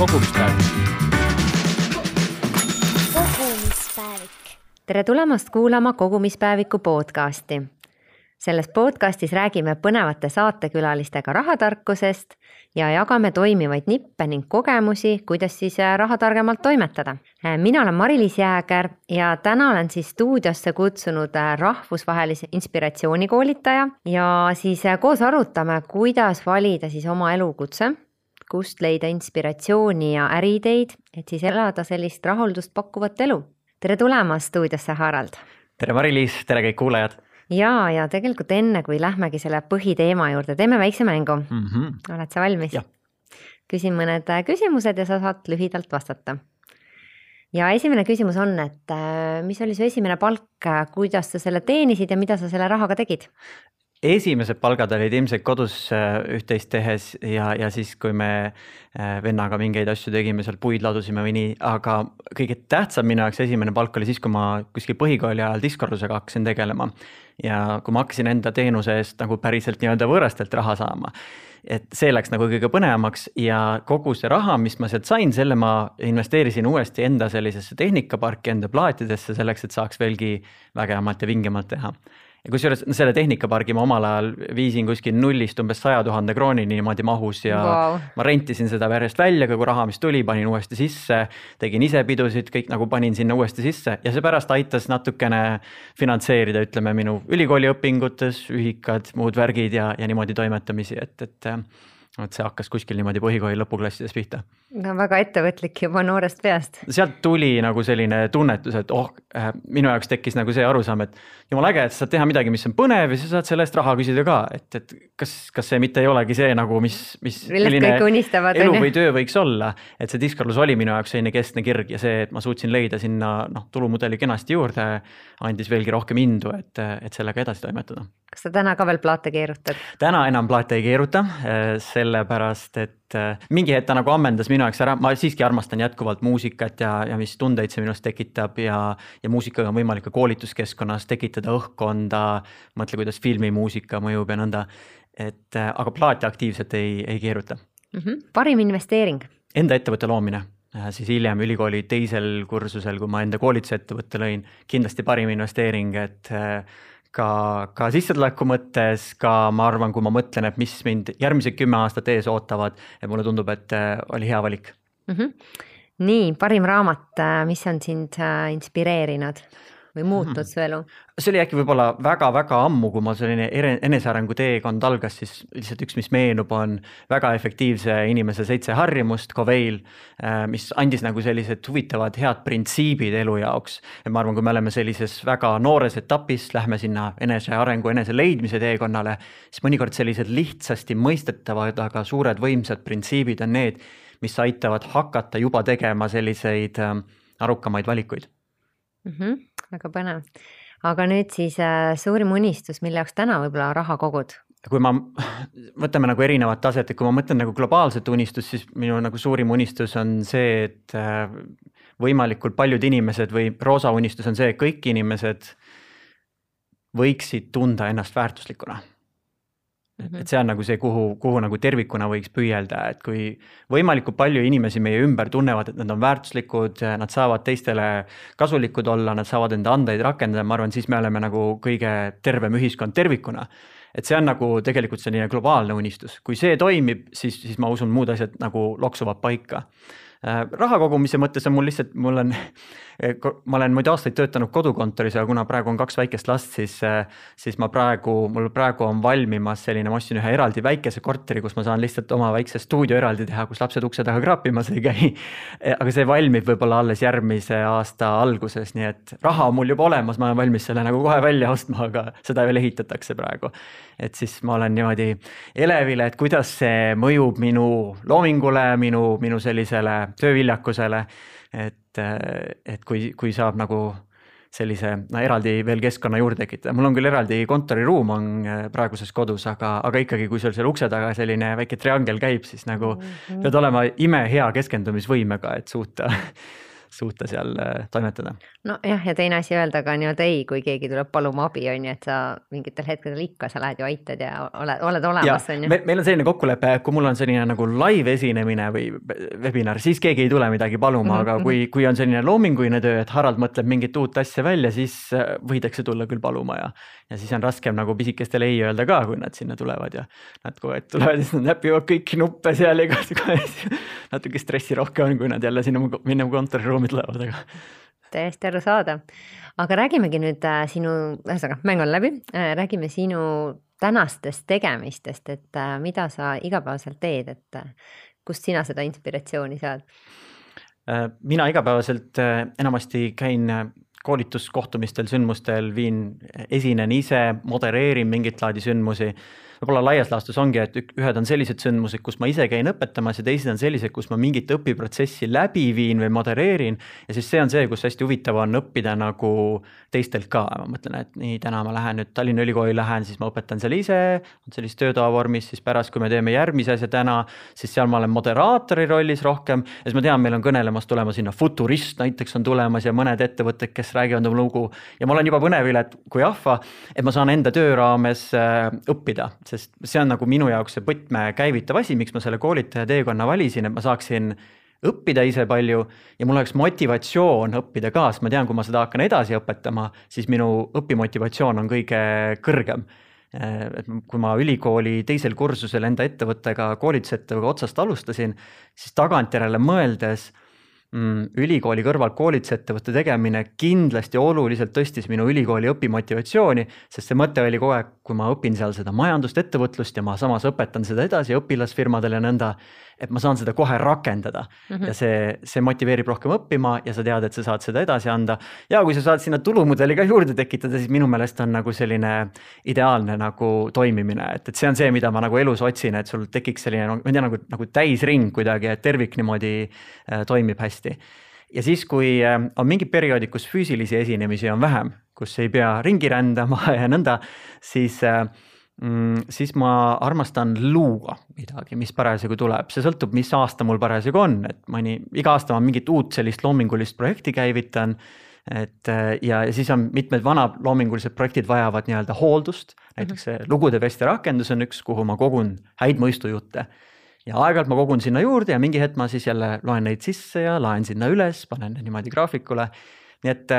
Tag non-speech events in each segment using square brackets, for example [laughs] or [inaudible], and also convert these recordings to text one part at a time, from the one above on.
kogumispäevik. kogumispäevik. tere tulemast kuulama Kogumispäeviku podcasti. selles podcastis räägime põnevate saatekülalistega rahatarkusest ja jagame toimivaid nippe ning kogemusi, kuidas siis äh, raha targemalt toimetada. Äh, mina olen Mari-Liis Jääger ja täna olen siis stuudiosse kutsunud äh, rahvusvahelise inspiratsioonikoolitaja ja siis koos arutame, kuidas valida siis oma elukutse kust leida inspiratsiooni ja äriideid, et siis elada sellist rahuldust pakkuvat elu. tere tulemast stuudiosse, Harald! tere, Mari-Liis, tere kõik kuulajad! ja, ja tegelikult enne, kui lähmegi selle põhiteema juurde, teeme väikse mängu mm. -hmm. oled sa valmis? Küsin mõned äh, küsimused ja sa saad lühidalt vastata. ja esimene küsimus on, et äh, mis oli su esimene palk, kuidas sa selle teenisid ja mida sa selle rahaga tegid? Esimesed palgad olid ilmselt kodus äh, üht-teist tehes ja, ja siis, kui me äh, vennaga mingeid asju tegime, seal puid ladusime või nii, aga kõige tähtsam minu jaoks esimene palk oli siis, kui ma kuskil põhikooli ajal diskorlusega hakkasin tegelema. ja kui ma hakkasin enda teenuse eest nagu päriselt nii-öelda võõrastelt raha saama. et see läks nagu kõige põnevamaks ja kogu see raha, mis ma sealt sain, selle ma investeerisin uuesti enda sellisesse tehnikaparki, enda plaatidesse selleks, et saaks veelgi vägevamalt ja vingemalt teha ja kusjuures selle tehnikapargi ma omal ajal viisin kuskil nullist umbes saja tuhande kroonini niimoodi mahus ja wow. ma rentisin seda järjest välja, kogu raha, mis tuli, panin uuesti sisse. tegin ise pidusid, kõik nagu panin sinna uuesti sisse ja see pärast aitas natukene finantseerida, ütleme minu ülikooliõpingutes ühikad, muud värgid ja, ja niimoodi toimetamisi, et, et et see hakkas kuskil niimoodi põhikooli lõpuklassides pihta. no väga ettevõtlik juba noorest peast. sealt tuli nagu selline tunnetus, et oh äh,, minu jaoks tekkis nagu see arusaam, et jumala äge, et sa saad teha midagi, mis on põnev ja sa saad selle eest raha küsida ka, et, et kas, kas see mitte ei olegi see nagu, mis, mis. elu või töö võiks olla, et see diskorlus oli minu jaoks selline keskne kirg ja see, et ma suutsin leida sinna noh, tulumudeli kenasti juurde, andis veelgi rohkem indu, et, et sellega edasi toimetada kas sa täna ka veel plaate keerutad? täna enam plaate ei keeruta, äh, sellepärast et äh, mingi hetk ta nagu ammendas minu jaoks ära, ma siiski armastan jätkuvalt muusikat ja, ja mis tundeid see minus tekitab ja, ja muusikaga on võimalik ka koolituskeskkonnas tekitada õhkkonda. mõtle, kuidas filmimuusika mõjub ja nõnda, et äh, aga plaate aktiivselt ei, ei keeruta mm. -hmm. parim investeering? Enda ettevõtte loomine siis hiljem ülikooli teisel kursusel, kui ma enda koolitusettevõtte lõin, kindlasti parim investeering, et ka, ka sissetuleku mõttes, ka ma arvan, kui ma mõtlen, et mis mind järgmised kümme aastat ees ootavad, et mulle tundub, et äh, oli hea valik mm. -hmm. nii, parim raamat, äh, mis on sind äh, inspireerinud? Või muutnud -hmm. su elu? see oli äkki võib-olla väga-väga ammu, kui mul selline enesearengu teekond algas, siis lihtsalt üks, mis meenub, on väga efektiivse inimese seitse harjumust, Coveil, äh, mis andis nagu sellised huvitavad head printsiibid elu jaoks. et ma arvan, kui me oleme sellises väga noores etapis, lähme sinna enesearengu, enese leidmise teekonnale, siis mõnikord sellised lihtsasti mõistetavad, aga suured võimsad printsiibid on need, mis aitavad hakata juba tegema selliseid äh, arukamaid valikuid mm. -hmm väga põnev. aga nüüd siis äh, suurim unistus, mille jaoks täna võib-olla raha kogud? kui ma, võtame nagu erinevat taset, et kui ma mõtlen nagu globaalset unistust, siis minu nagu suurim unistus on see, et äh, võimalikult paljud inimesed või roosa unistus on see, et kõik inimesed võiksid tunda ennast väärtuslikuna. Et see on nagu see, kuhu, kuhu nagu tervikuna võiks püüelda, et kui võimalikult palju inimesi meie ümber tunnevad, et nad on väärtuslikud, nad saavad teistele kasulikud olla, nad saavad enda andeid rakendada, ma arvan, siis me oleme nagu kõige tervem ühiskond tervikuna. et see on nagu tegelikult selline globaalne unistus, kui see toimib, siis, siis ma usun, muud asjad nagu loksuvad paika raha kogumise mõttes on mul lihtsalt, mul on, [laughs] eh, ma olen muidu aastaid töötanud kodukontoris, aga kuna praegu on kaks väikest last, siis, äh, siis ma praegu, mul praegu on valmimas selline, ma ostsin ühe eraldi väikese korteri, kus ma saan lihtsalt oma väikse stuudio eraldi teha, kus lapsed ukse taga kraapimas ei käi. [laughs] Eh, aga see valmib võib-olla alles järgmise aasta alguses, nii et raha on mul juba olemas, ma olen valmis selle nagu kohe välja ostma, aga seda veel ehitatakse praegu. Et siis ma olen niimoodi elevil, et kuidas see mõjub minu loomingule, minu, minu sellisele tööviljakusele. et, et kui, kui saab nagu sellise no, eraldi veel keskkonna juurde tekitada, mul on küll eraldi kontoriruum on äh, praeguses kodus, aga, aga ikkagi, kui sul seal ukse taga selline väike triangel käib, siis nagu mm -hmm. pead olema imehea keskendumisvõimega, et suuta [laughs] suuta seal äh, toimetada. nojah, ja teine asi öelda ka nii-öelda ei, kui keegi tuleb paluma abi, on ju, et sa mingitel hetkedel ikka sa lähed ju aitad ja oled, oled olemas, on ju. meil on selline kokkulepe, kui mul on selline nagu live esinemine või webinar, siis keegi ei tule midagi paluma mm, -hmm. aga kui, kui on selline loominguline töö, et Harald mõtleb mingit uut asja välja, siis äh, võidakse tulla küll paluma ja, ja siis on raskem nagu pisikestele ei öelda ka, kui nad sinna tulevad ja nad kogu aeg tulevad ja siis nad näpivad kõiki nuppe seal ja igasugu [laughs] natuke stressirohke on, kui nad jälle sinna minu kontoriruumi tulevad, aga täiesti arusaadav. aga räägimegi nüüd äh, sinu, ühesõnaga mäng on läbi äh,, räägime sinu tänastest tegemistest, et äh, mida sa igapäevaselt teed, et kust sina seda inspiratsiooni saad? Mina igapäevaselt enamasti käin koolituskohtumistel, sündmustel, viin, esinen ise, modereerin mingit laadi sündmusi võib-olla laias laastus ongi, et ühed on sellised sündmused, kus ma ise käin õpetamas ja teised on sellised, kus ma mingit õpiprotsessi läbi viin või modereerin. ja siis see on see, kus hästi huvitav on õppida nagu teistelt ka, ma mõtlen, et nii täna ma lähen nüüd Tallinna Ülikooli lähen, siis ma õpetan seal ise, sellises töötoa vormis, siis pärast, kui me teeme järgmise asja täna, siis seal ma olen moderaatori rollis rohkem. Ja siis ma tean, meil on kõnelemas tulema sinna futurist näiteks on tulemas ja mõned ettevõtted, kes räägivad oma lugu. Ja ma olen juba põnevil, et kui ahva, et ma saan enda töö raames äh, õppida sest see on nagu minu jaoks see võtmekäivitav asi, miks ma selle koolitaja teekonna valisin, et ma saaksin õppida ise palju ja mul oleks motivatsioon õppida ka, sest ma tean, kui ma seda hakkan edasi õpetama, siis minu õpimotivatsioon on kõige kõrgem. et kui ma ülikooli teisel kursusel enda ettevõttega, koolitusettevõttega otsast alustasin, siis tagantjärele mõeldes ülikooli kõrval koolitusettevõtte tegemine kindlasti oluliselt tõstis minu ülikooli õpimotivatsiooni, sest see mõte oli kogu aeg, kui ma õpin seal seda majandust, ettevõtlust ja ma samas õpetan seda edasi õpilasfirmadele ja nõnda, et ma saan seda kohe rakendada mm -hmm. ja see, see motiveerib rohkem õppima ja sa tead, et sa saad seda edasi anda. ja kui sa saad sinna tulumudeli ka juurde tekitada, siis minu meelest on nagu selline ideaalne nagu toimimine, et, et see on see, mida ma nagu elus otsin, et sul tekiks selline, ma ei tea, nagu, nagu täisring kuidagi, et tervik niimoodi äh, toimib hästi ja siis, kui äh, on mingid perioodid, kus füüsilisi esinemisi on vähem, kus ei pea ringi rändama [laughs] ja nõnda, siis äh, mm, siis ma armastan luua midagi, mis parasjagu tuleb, see sõltub, mis aasta mul parasjagu on, et mõni, iga aasta ma mingit uut sellist loomingulist projekti käivitan. et äh, ja, ja siis on mitmed vanad loomingulised projektid vajavad nii-öelda hooldust, näiteks see lugude vesti rakendus on üks, kuhu ma kogun häid mõistujutte ja aeg-ajalt ma kogun sinna juurde ja mingi hetk ma siis jälle loen neid sisse ja laen sinna üles, panen niimoodi graafikule. nii et,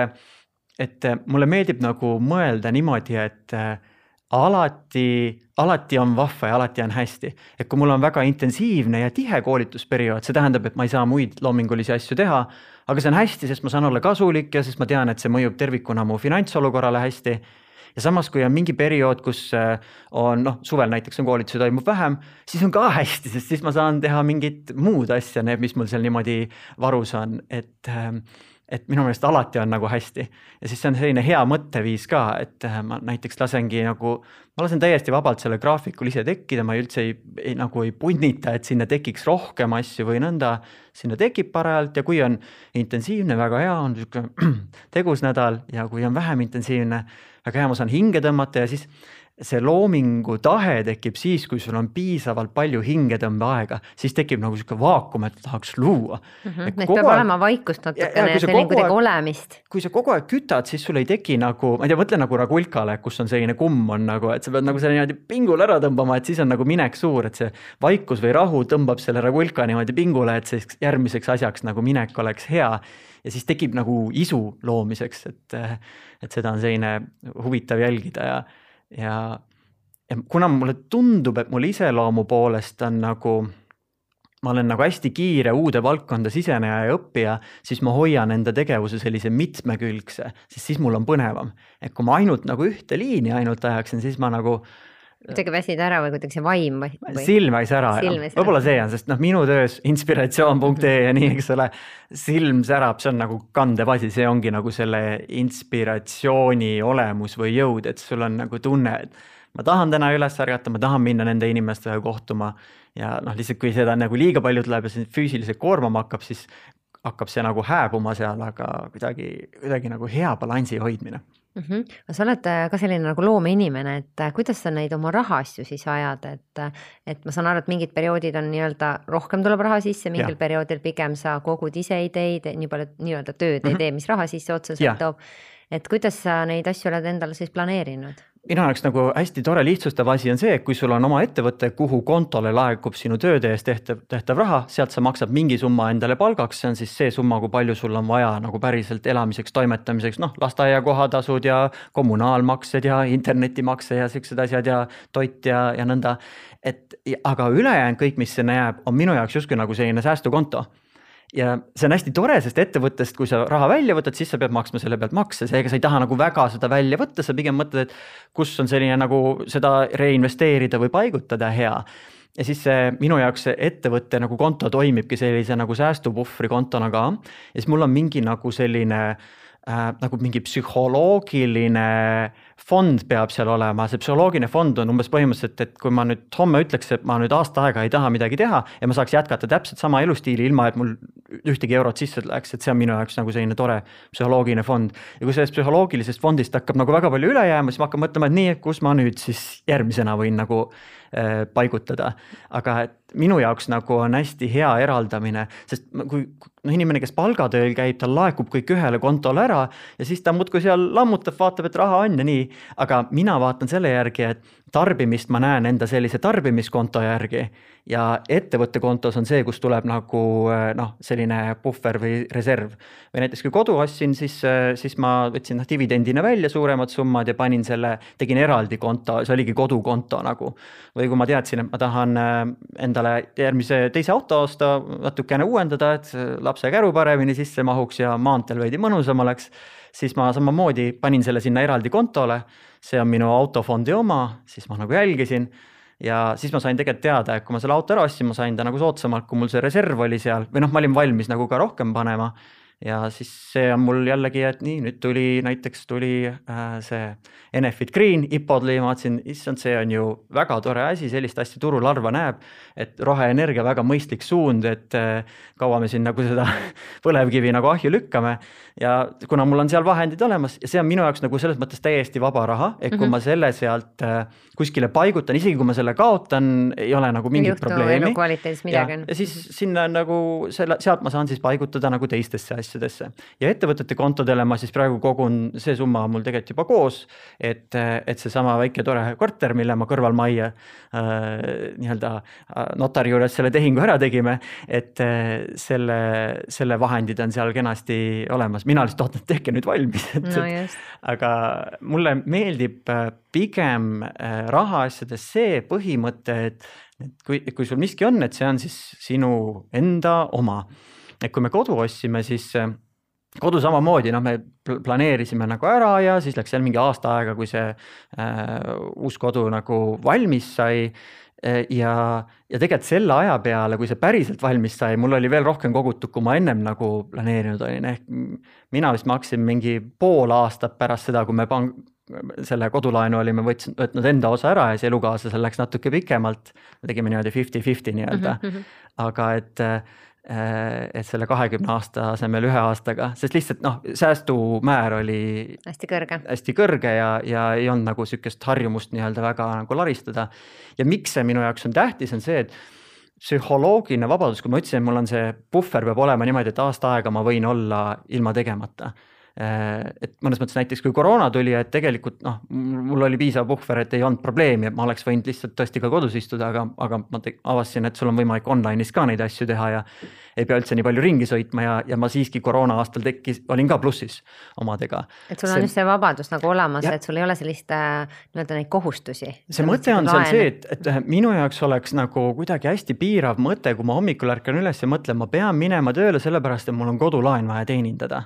et mulle meeldib nagu mõelda niimoodi, et alati, alati on vahva ja alati on hästi. et kui mul on väga intensiivne ja tihe koolitusperiood, see tähendab, et ma ei saa muid loomingulisi asju teha, aga see on hästi, sest ma saan olla kasulik ja sest ma tean, et see mõjub tervikuna mu finantsolukorrale hästi. ja samas, kui on mingi periood, kus äh, on noh, suvel näiteks on koolitusi toimub vähem, siis on ka [laughs] hästi, sest siis ma saan teha mingit muud asja, need, mis mul seal niimoodi varus on, et ähm, et minu meelest alati on nagu hästi ja siis see on selline hea mõtteviis ka, et äh, ma näiteks lasengi nagu, ma lasen täiesti vabalt sellel graafikul ise tekkida, ma üldse ei, ei nagu ei punnita, et sinna tekiks rohkem asju või nõnda. sinna tekib parajalt ja kui on intensiivne, väga hea, on sihuke [clears throat] tegus nädal ja kui on vähem intensiivne, väga hea, ma saan hinge tõmmata ja siis see loomingu tahe tekib siis, kui sul on piisavalt palju hingetõmbeaega, siis tekib nagu sihuke vaakum, et tahaks luua mm. -hmm. et peab aeg... olema vaikust natukene selline kuidagi olemist. kui sa kogu aeg kütad, siis sul ei teki nagu, ma ei tea, mõtle nagu Ragulkale, kus on selline kumm on nagu, et sa pead nagu selle niimoodi pingule ära tõmbama, et siis on nagu minek suur, et see vaikus või rahu tõmbab selle Ragulka niimoodi pingule, et see järgmiseks asjaks nagu minek oleks hea ja siis tekib nagu isu loomiseks, et, et seda on selline huvitav jälgida ja ja, ja kuna mulle tundub, et mul iseloomu poolest on nagu ma olen nagu hästi kiire uude valdkonda siseneja ja õppija, siis ma hoian enda tegevuse sellise mitmekülgse, sest siis mul on põnevam. et kui ma ainult nagu ühte liini ainult ajaksin, siis ma nagu kuidagi väsid ära või kuidagi see vaim või? silm väis ära, võib-olla see on, sest noh, minu töös [laughs] inspiratsioon.ee ja nii, eks ole, silm särab, see on nagu kandev asi, see ongi nagu selle inspiratsiooni olemus või jõud, et sul on nagu tunne, et ma tahan täna üles ärgata, ma tahan minna nende inimestega kohtuma ja noh, lihtsalt kui seda nagu liiga palju tuleb ja see füüsiliselt koormama hakkab, siis hakkab see nagu hääbuma seal, aga kuidagi, kuidagi nagu hea balansi hoidmine mm. -hmm. sa oled äh, ka selline nagu loomeinimene, et äh, kuidas sa neid oma rahaasju siis ajad, et, äh, et ma saan aru, et mingid perioodid on nii-öelda rohkem tuleb raha sisse, mingil ja. perioodil pigem sa kogud ise ideid, nii palju nii-öelda tööd mm -hmm. ei mhm. tee, mis raha sisse otseselt toob. et kuidas sa neid asju oled endale siis planeerinud? Minu jaoks nagu hästi tore lihtsustav asi on see, et kui sul on oma ettevõte, kuhu kontole laekub sinu tööde eest tehtav, tehtav raha, sealt sa maksad mingi summa endale palgaks, see on siis see summa, kui palju sul on vaja nagu päriselt elamiseks, toimetamiseks, noh, lasteaia kohatasud ja kommunaalmaksed ja internetimakse ja siuksed asjad ja toit ja, ja nõnda. et aga ülejäänud kõik, mis sinna jääb, on minu jaoks justkui nagu selline säästukonto ja see on hästi tore, sest ettevõttest, kui sa raha välja võtad, siis sa pead maksma selle pealt makse, seega sa ei taha nagu väga seda välja võtta, sa pigem mõtled, et kus on selline nagu seda reinvesteerida või paigutada hea. Ja siis see minu jaoks see ettevõtte nagu konto toimibki sellise nagu säästupuhvri kontona ka. ja siis mul on mingi nagu selline äh, nagu mingi psühholoogiline fond peab seal olema, see psühholoogiline fond on umbes põhimõtteliselt, et kui ma nüüd homme ütleks, et ma nüüd aasta aega ei taha midagi teha ja ma saaks jätkata täpselt sama elustiili, ilma et mul ühtegi eurot sisse läheks, et see on minu jaoks nagu selline tore psühholoogiline fond. ja kui sellest psühholoogilisest fondist hakkab nagu väga palju üle jääma, siis ma hakkan mõtlema, et nii, et kus ma nüüd siis järgmisena võin nagu äh, paigutada. aga et minu jaoks nagu on hästi hea eraldamine, sest kui noh, inimene, kes palgatööl käib, tal laekub kõik ühele kontole ära ja siis ta muudkui seal lammutab, vaatab, et raha on ja nii. aga mina vaatan selle järgi, et tarbimist ma näen enda sellise tarbimiskonto järgi ja ettevõtte kontos on see, kus tuleb nagu noh, selline puhver või reserv. või näiteks kui kodu ostsin, siis, siis ma võtsin noh dividendina välja suuremad summad ja panin selle, tegin eraldi konto, see oligi kodukonto nagu. või kui ma teadsin, et ma tahan enda endale järgmise teise auto osta, natukene uuendada, et lapse käru paremini sisse mahuks ja maanteel veidi mõnusam oleks, siis ma samamoodi panin selle sinna eraldi kontole. see on minu autofondi oma, siis ma nagu jälgisin. Ja siis ma sain tegelikult teada, et kui ma selle auto ära ostsin, ma sain ta nagu soodsamalt, kui mul see reserv oli seal. Või noh, ma olin valmis nagu ka rohkem panema ja siis see on mul jällegi, et nii, nüüd tuli näiteks tuli äh, see Enefit Green IPO-dli, ma vaatasin, issand, see on ju väga tore asi, sellist asja turul harva näeb. et roheenergia väga mõistlik suund, et äh, kaua me siin nagu seda [laughs] põlevkivi nagu ahju lükkame. ja kuna mul on seal vahendid olemas ja see on minu jaoks nagu selles mõttes täiesti vaba raha, et kui mm -hmm. ma selle sealt äh, kuskile paigutan, isegi kui ma selle kaotan, ei ole nagu mingit Juhtu probleemi. elukvaliteedis midagi on. ja siis sinna nagu selle, sealt ma saan siis paigutada nagu teistesse asjadesse asjadesse. ja ettevõtete kontodele ma siis praegu kogun, see summa on mul tegelikult juba koos, et, et seesama väike tore korter, mille ma kõrvalmajja äh, nii-öelda äh, notari juures selle tehingu ära tegime, et äh, selle, selle vahendid on seal kenasti olemas, mina lihtsalt ootan, et tehke nüüd valmis, et no, aga mulle meeldib äh, pigem äh, rahaasjades see põhimõte, et et kui, kui sul miski on, et see on siis sinu enda oma et kui me kodu ostsime, siis äh, kodu samamoodi, noh, me planeerisime nagu ära ja siis läks seal mingi aasta aega, kui see äh, uus kodu nagu valmis sai äh, ja, ja tegelikult selle aja peale, kui see päriselt valmis sai, mul oli veel rohkem kogutud, kui ma ennem nagu planeerinud olin, ehk mina vist maksin mingi pool aastat pärast seda, kui me pang-, selle kodulaenu olime võtsin, võtnud enda osa ära ja siis elukaaslasel läks natuke pikemalt. tegime niimoodi fifty-fifty nii-öelda mm, -hmm. aga et äh, et selle kahekümne aasta asemel ühe aastaga, sest lihtsalt noh, säästumäär oli hästi kõrge, hästi kõrge ja, ja ei olnud nagu sihukest harjumust nii-öelda väga nagu laristada. ja miks see minu jaoks on tähtis, on see, et psühholoogiline vabadus, kui ma ütlesin, mul on see puhver peab olema niimoodi, et aasta aega ma võin olla ilma tegemata Äh, et mõnes mõttes näiteks kui koroona tuli, et tegelikult noh, mul oli piisav puhver, et ei olnud probleemi, et ma oleks võinud lihtsalt tõesti ka kodus istuda, aga, aga ma avastasin, et sul on võimalik online'is ka neid asju teha ja ei pea üldse nii palju ringi sõitma ja, ja ma siiski koroona aastal tekkis, olin ka plussis omadega. et sul on see, just see vabadus nagu olemas, et sul ei ole sellist äh, nii-öelda neid kohustusi. see mõte on seal see, et, et minu jaoks oleks nagu kuidagi hästi piirav mõte, kui ma hommikul ärkan üles ja mõtlen, ma pean minema tööle sellepärast, et mul on kodulaen vaja teenindada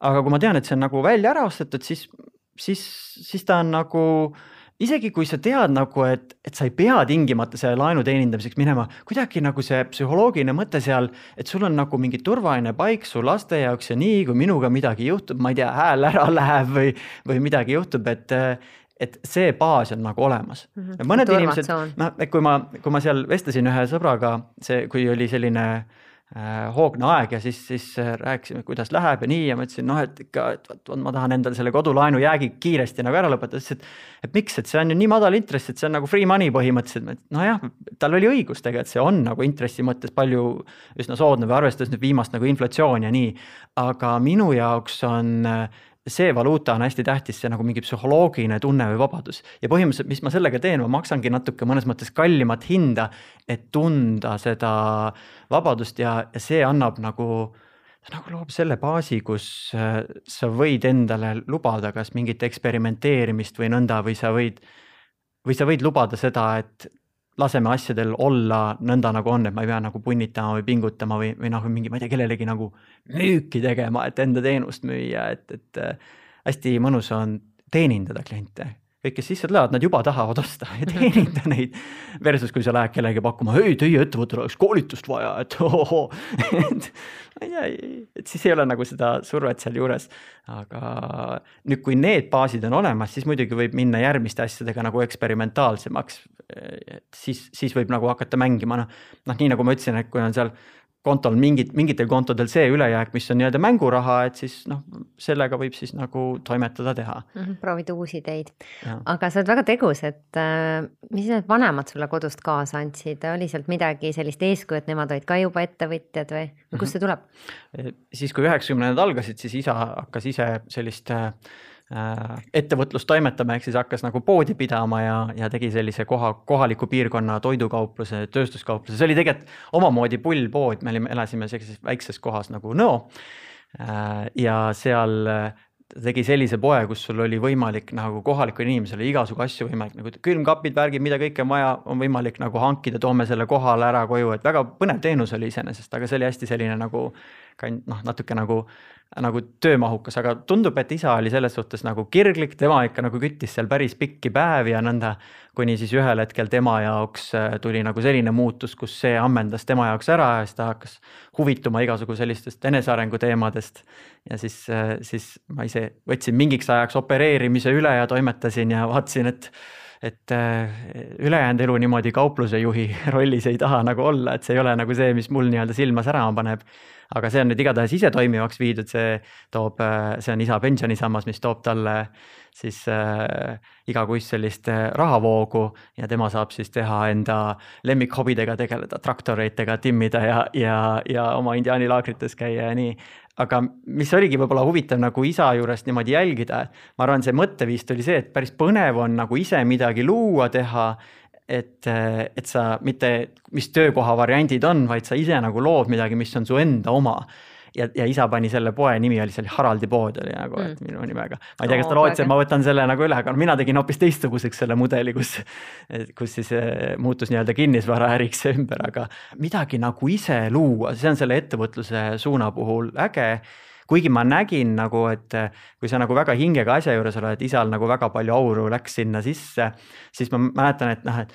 aga kui ma tean, et see on nagu välja ära ostetud, siis, siis, siis ta on nagu isegi kui sa tead nagu, et, et sa ei pea tingimata selle laenu teenindamiseks minema, kuidagi nagu see psühholoogiline mõte seal, et sul on nagu mingi turvaline paik su laste jaoks ja nii, kui minuga midagi juhtub, ma ei tea, hääl ära [laughs] läheb või, või midagi juhtub, et et see baas on nagu olemas mm. -hmm. mõned inimesed, noh, et kui ma, kui ma seal vestlesin ühe sõbraga, see, kui oli selline äh, hoogne aeg ja siis, siis äh, rääkisime, kuidas läheb ja nii ja ma ütlesin, noh, et ikka, et vot, ma tahan endale selle kodulaenu jäägi kiiresti nagu ära lõpetada, siis et. et miks, et see on ju nii madal intress, et see on nagu free money põhimõtteliselt, nojah, tal oli õigus tegelikult, see on nagu intressi mõttes palju üsna soodne või arvestades nüüd viimast nagu inflatsiooni ja nii. aga minu jaoks on see valuuta on hästi tähtis, see nagu mingi psühholoogiline tunne või vabadus. ja põhimõtteliselt, mis ma sellega teen, ma maksangi natuke mõnes mõttes kallimat hinda, et tunda seda vabadust ja, ja see annab nagu, nagu loob selle baasi, kus äh, sa võid endale lubada kas mingit eksperimenteerimist või nõnda või sa võid, või sa võid lubada seda, et laseme asjadel olla nõnda, nagu on, et ma ei pea nagu punnitama või pingutama või, või noh, mingi, ma ei tea, kellelegi nagu müüki tegema, et enda teenust müüa, et, et äh, hästi mõnus on teenindada kliente. Kõik, kes sisse tulevad, nad juba tahavad osta ja teenida [laughs] neid. Versus kui sa lähed kellelegi pakkuma, ei, teie ettevõttel oleks koolitust vaja, et [laughs] ohohoo et ma ei tea, et siis ei ole nagu seda survet sealjuures. aga nüüd, kui need baasid on olemas, siis muidugi võib minna järgmiste asjadega nagu eksperimentaalsemaks siis, siis võib nagu hakata mängima, noh, noh, nii nagu ma ütlesin, et kui on seal kontol mingid, mingitel kontodel see ülejääk, mis on nii-öelda mänguraha, et siis noh, sellega võib siis nagu toimetada teha. -hmm, proovida uusi ideid. aga sa oled väga tegus, et äh, mis need vanemad sulle kodust kaasa andsid, oli sealt midagi sellist eeskuju, et nemad olid ka juba ettevõtjad või, kust see tuleb? Siis, kui üheksakümnendad algasid, siis isa hakkas ise sellist Äh, ettevõtlust toimetama, ehk siis hakkas nagu poodi pidama ja, ja tegi sellise koha, kohaliku piirkonna toidukaupluse, tööstuskaupluse, see oli tegelikult omamoodi pullpood, me olime, elasime sellises väikses kohas nagu Nõo. Äh, ja seal ta tegi sellise poe, kus sul oli võimalik nagu kohalikule inimesele igasugu asju võimalik nagu külmkapid, värgid, mida kõike on vaja, on võimalik nagu hankida, toome selle kohale ära koju, et väga põnev teenus oli iseenesest, aga see oli hästi selline nagu noh, natuke nagu nagu töömahukas, aga tundub, et isa oli selles suhtes nagu kirglik, tema ikka nagu küttis seal päris pikki päevi ja nõnda. kuni siis ühel hetkel tema jaoks äh, tuli nagu selline muutus, kus see ammendas tema jaoks ära ja siis ta hakkas huvituma igasugu sellistest enesearengu teemadest. ja siis, äh, siis ma ise võtsin mingiks ajaks opereerimise üle ja toimetasin ja vaatasin, et et äh, ülejäänud elu niimoodi kaupluse juhi [laughs] rollis ei taha nagu olla, et see ei ole nagu see, mis mul nii-öelda silma särama paneb aga see on nüüd igatahes ise toimivaks viidud, see toob, see on isa pensionisammas, mis toob talle siis äh, igakuist sellist äh, rahavoogu ja tema saab siis teha enda lemmikhobidega tegeleda, traktoritega timmida ja, ja, ja oma indiaanilaagrites käia ja nii. Aga mis oligi võib-olla huvitav nagu isa juurest niimoodi jälgida, ma arvan, see mõtteviis tuli see, et päris põnev on nagu ise midagi luua, teha et, et sa mitte, mis töökoha variandid on, vaid sa ise nagu lood midagi, mis on su enda oma ja, ja isa pani selle poe nimi oli seal Haraldi pood oli nagu mm., et minu nimega. ma ei tea, kas ta lootis, et ma võtan selle nagu üle, aga mina tegin hoopis teistsuguseks selle mudeli, kus, kus siis eh, muutus nii-öelda kinnisvaraäriks ümber, aga midagi nagu ise luua, see on selle ettevõtluse suuna puhul äge kuigi ma nägin nagu, et kui sa nagu väga hingega asja juures oled, isal nagu väga palju auru läks sinna sisse, siis ma mäletan, et noh, et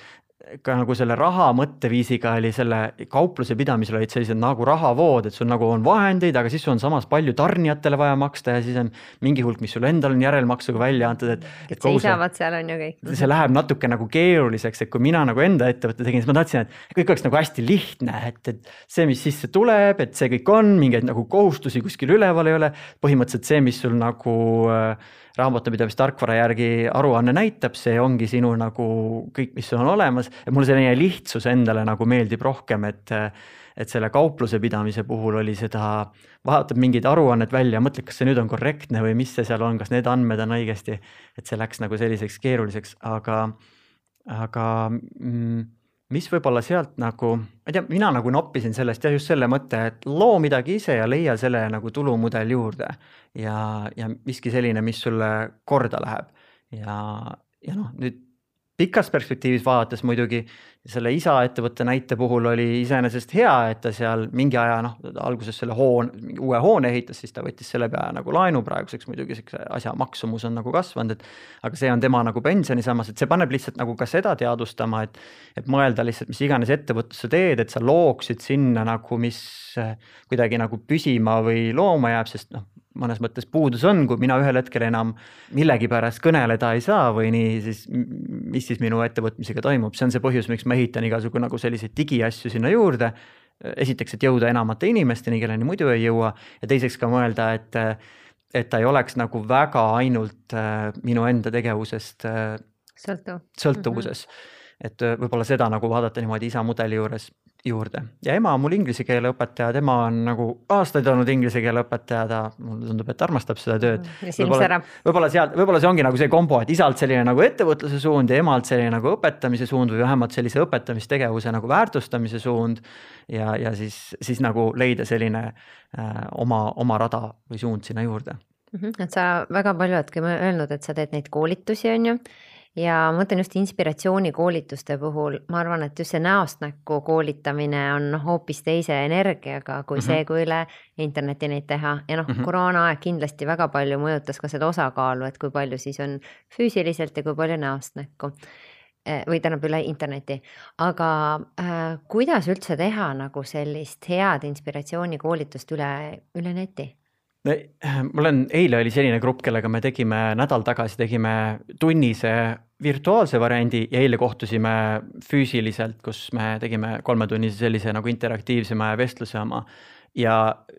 ka nagu selle raha mõtteviisiga oli selle kaupluse pidamisel olid sellised nagu rahavood, et sul nagu on vahendeid, aga siis sul on samas palju tarnijatele vaja maksta ja siis on mingi hulk, mis sul endal on järelmaksuga välja antud, et. et seisavad seal on ju kõik. see läheb natuke nagu keeruliseks, et kui mina nagu enda ettevõtte tegin, siis ma tahtsin, et kõik oleks nagu hästi lihtne, et, et see, mis sisse tuleb, et see kõik on, mingeid nagu kohustusi kuskil üleval ei ole. põhimõtteliselt see, mis sul nagu äh, raamatupidamistarkvara järgi aruanne näitab, see ongi sinu nagu kõik, mis sul on olemas. Ja mulle selline lihtsus endale nagu meeldib rohkem, et et selle kaupluse pidamise puhul oli seda, vaatad mingit aruannet välja, mõtled, kas see nüüd on korrektne või mis see seal on, kas need andmed on õigesti, et see läks nagu selliseks keeruliseks, aga, aga mm, mis võib-olla sealt nagu, ma ei tea, mina nagu noppisin sellest jah, just selle mõtte, et loo midagi ise ja leia selle nagu tulumudel juurde. Ja, ja miski selline, mis sulle korda läheb. Ja, ja noh, nüüd pikas perspektiivis vaadates muidugi selle isa ettevõtte näite puhul oli iseenesest hea, et ta seal mingi aja noh, alguses selle hoone, uue hoone ehitas, siis ta võttis selle pea nagu laenu, praeguseks muidugi siukse asja maksumus on nagu kasvanud, et. aga see on tema nagu pensionisammas, et see paneb lihtsalt nagu ka seda teadvustama, et, et mõelda lihtsalt, mis iganes ettevõtlust sa teed, et sa looksid sinna nagu, mis kuidagi nagu püsima või looma jääb, sest noh, mõnes mõttes puudus on, kui mina ühel hetkel enam millegipärast kõneleda ei saa või nii, siis mis siis minu ettevõtmisega toimub, see on see põhjus, miks ma ehitan igasugu nagu selliseid digiasju sinna juurde. esiteks, et jõuda enamate inimesteni, kelleni muidu ei jõua ja teiseks ka mõelda, et et ta ei oleks nagu väga ainult äh, minu enda tegevusest äh, sõltuv. sõltuvuses mm. -hmm. et äh, võib-olla seda nagu vaadata niimoodi isa mudeli juures juurde ja ema on mul inglise keele õpetaja, tema on nagu aastaid olnud inglise keele õpetaja, ta mulle tundub, et armastab seda tööd. särab. võib-olla sealt, võib-olla see ongi nagu see kombo, et isalt selline nagu ettevõtluse suund ja emalt selline nagu õpetamise suund või vähemalt sellise õpetamistegevuse nagu väärtustamise suund. ja, ja siis, siis nagu leida selline äh, oma, oma rada või suund sinna juurde mm. -hmm. et sa väga palju oledki öelnud, et sa teed neid koolitusi, on ju ja ma mõtlen just inspiratsioonikoolituste puhul, ma arvan, et just see näost näkku koolitamine on hoopis teise energiaga kui mm -hmm. see, kui üle interneti neid teha ja noh mm -hmm., koroonaaeg kindlasti väga palju mõjutas ka seda osakaalu, et kui palju siis on füüsiliselt ja kui palju näost näkku eh, või tähendab üle interneti, aga äh, kuidas üldse teha nagu sellist head inspiratsioonikoolitust üle, üle neti? [clears throat] mul on, eile oli selline grupp, kellega me tegime nädal tagasi tegime tunnise virtuaalse variandi ja eile kohtusime füüsiliselt, kus me tegime kolmetunnise sellise nagu interaktiivsema vestluse oma ja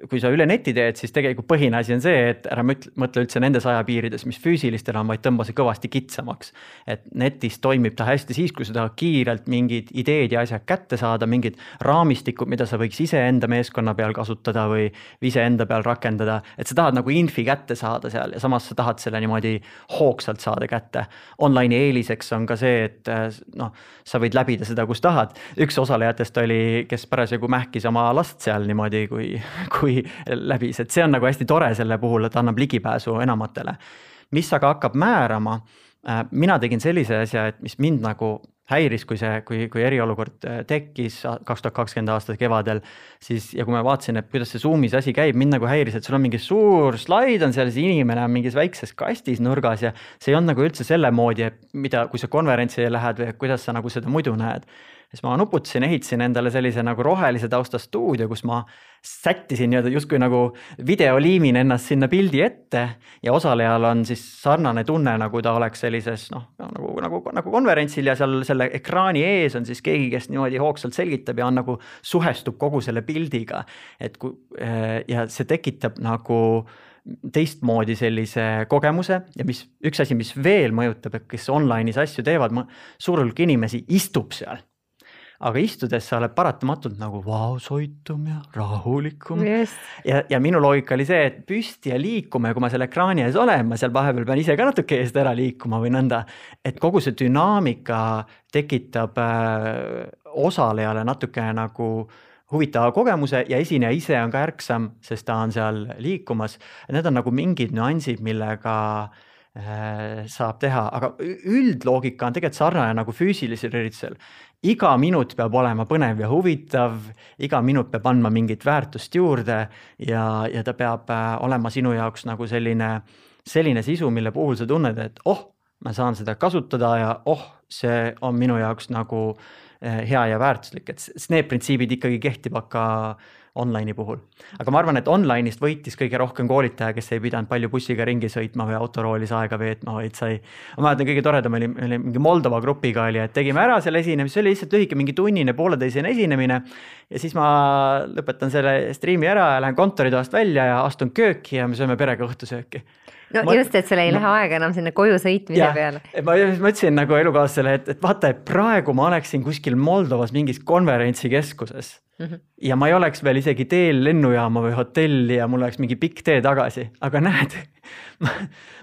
kui sa üle neti teed, siis tegelikult põhine asi on see, et ära mõtle üldse nendes ajapiirides, mis füüsilistel on, vaid tõmba see kõvasti kitsamaks. et netis toimib ta hästi siis, kui sa tahad kiirelt mingid ideed ja asjad kätte saada, mingid raamistikud, mida sa võiks iseenda meeskonna peal kasutada või iseenda peal rakendada, et sa tahad nagu infi kätte saada seal ja samas sa tahad selle niimoodi hoogsalt saada kätte. Online'i eeliseks on ka see, et noh, sa võid läbida seda, kus tahad. üks osalejatest oli, kes parasjagu mähkis oma last seal niimoodi, kui kui, kui läbis, et see on nagu hästi tore selle puhul, et annab ligipääsu enamatele. mis aga hakkab määrama, äh, mina tegin sellise asja, et mis mind nagu häiris, kui see, kui, kui eriolukord äh, tekkis kaks tuhat kakskümmend aasta kevadel, siis ja kui ma vaatasin, et kuidas see Zoom'is asi käib, mind nagu häiris, et sul on mingi suur slaid on seal, see inimene on mingis väikses kastis nurgas ja see ei olnud nagu üldse selle moodi, et mida, kui sa konverentsile lähed või kuidas sa nagu seda muidu näed siis ma nuputasin, ehitasin endale sellise nagu rohelise tausta stuudio, kus ma sättisin nii-öelda justkui nagu videoliimin ennast sinna pildi ette ja osalejal on siis sarnane tunne, nagu ta oleks sellises noh, nagu, nagu, nagu konverentsil ja seal selle ekraani ees on siis keegi, kes niimoodi hoogsalt selgitab ja on nagu suhestub kogu selle pildiga. et kui ja see tekitab nagu teistmoodi sellise kogemuse ja mis üks asi, mis veel mõjutab, et kes online'is asju teevad, suur hulk inimesi istub seal aga istudes sa oled paratamatult nagu vaoshoitum ja rahulikum yes.. ja, ja minu loogika oli see, et püsti ja liikuma ja kui ma seal ekraani ees olen, ma seal vahepeal pean ise ka natuke eest ära liikuma või nõnda. et kogu see dünaamika tekitab äh, osalejale natukene nagu huvitava kogemuse ja esineja ise on ka ärksam, sest ta on seal liikumas. Need on nagu mingid nüansid, millega äh, saab teha, aga üldloogika on tegelikult sarnane nagu füüsilisel üritusel iga minut peab olema põnev ja huvitav, iga minut peab andma mingit väärtust juurde ja, ja ta peab äh, olema sinu jaoks nagu selline, selline sisu, mille puhul sa tunned, et oh, ma saan seda kasutada ja oh, see on minu jaoks nagu äh, hea ja väärtuslik, et need printsiibid ikkagi kehtivad ka online'i puhul. aga ma arvan, et online'ist võitis kõige rohkem koolitaja, kes ei pidanud palju bussiga ringi sõitma või autoroolis aega veetma, vaid sai. ma mäletan, kõige toredam oli, oli mingi Moldova grupiga oli, et tegime ära selle esinemise, see oli lihtsalt lühike mingi tunnine, pooleteisene esinemine. ja siis ma lõpetan selle striimi ära ja lähen kontoritoast välja ja astun kööki ja me sööme perega õhtusööki no ma, just, et sul ei ma, lähe aega enam sinna koju sõitmise ja, peale. ma mõtlesin nagu elukaaslasele, et, et vaata, et praegu ma oleksin kuskil Moldovas mingis konverentsikeskuses mm. -hmm. ja ma ei oleks veel isegi teel lennujaama või hotelli ja mul oleks mingi pikk tee tagasi, aga näed [laughs] ma,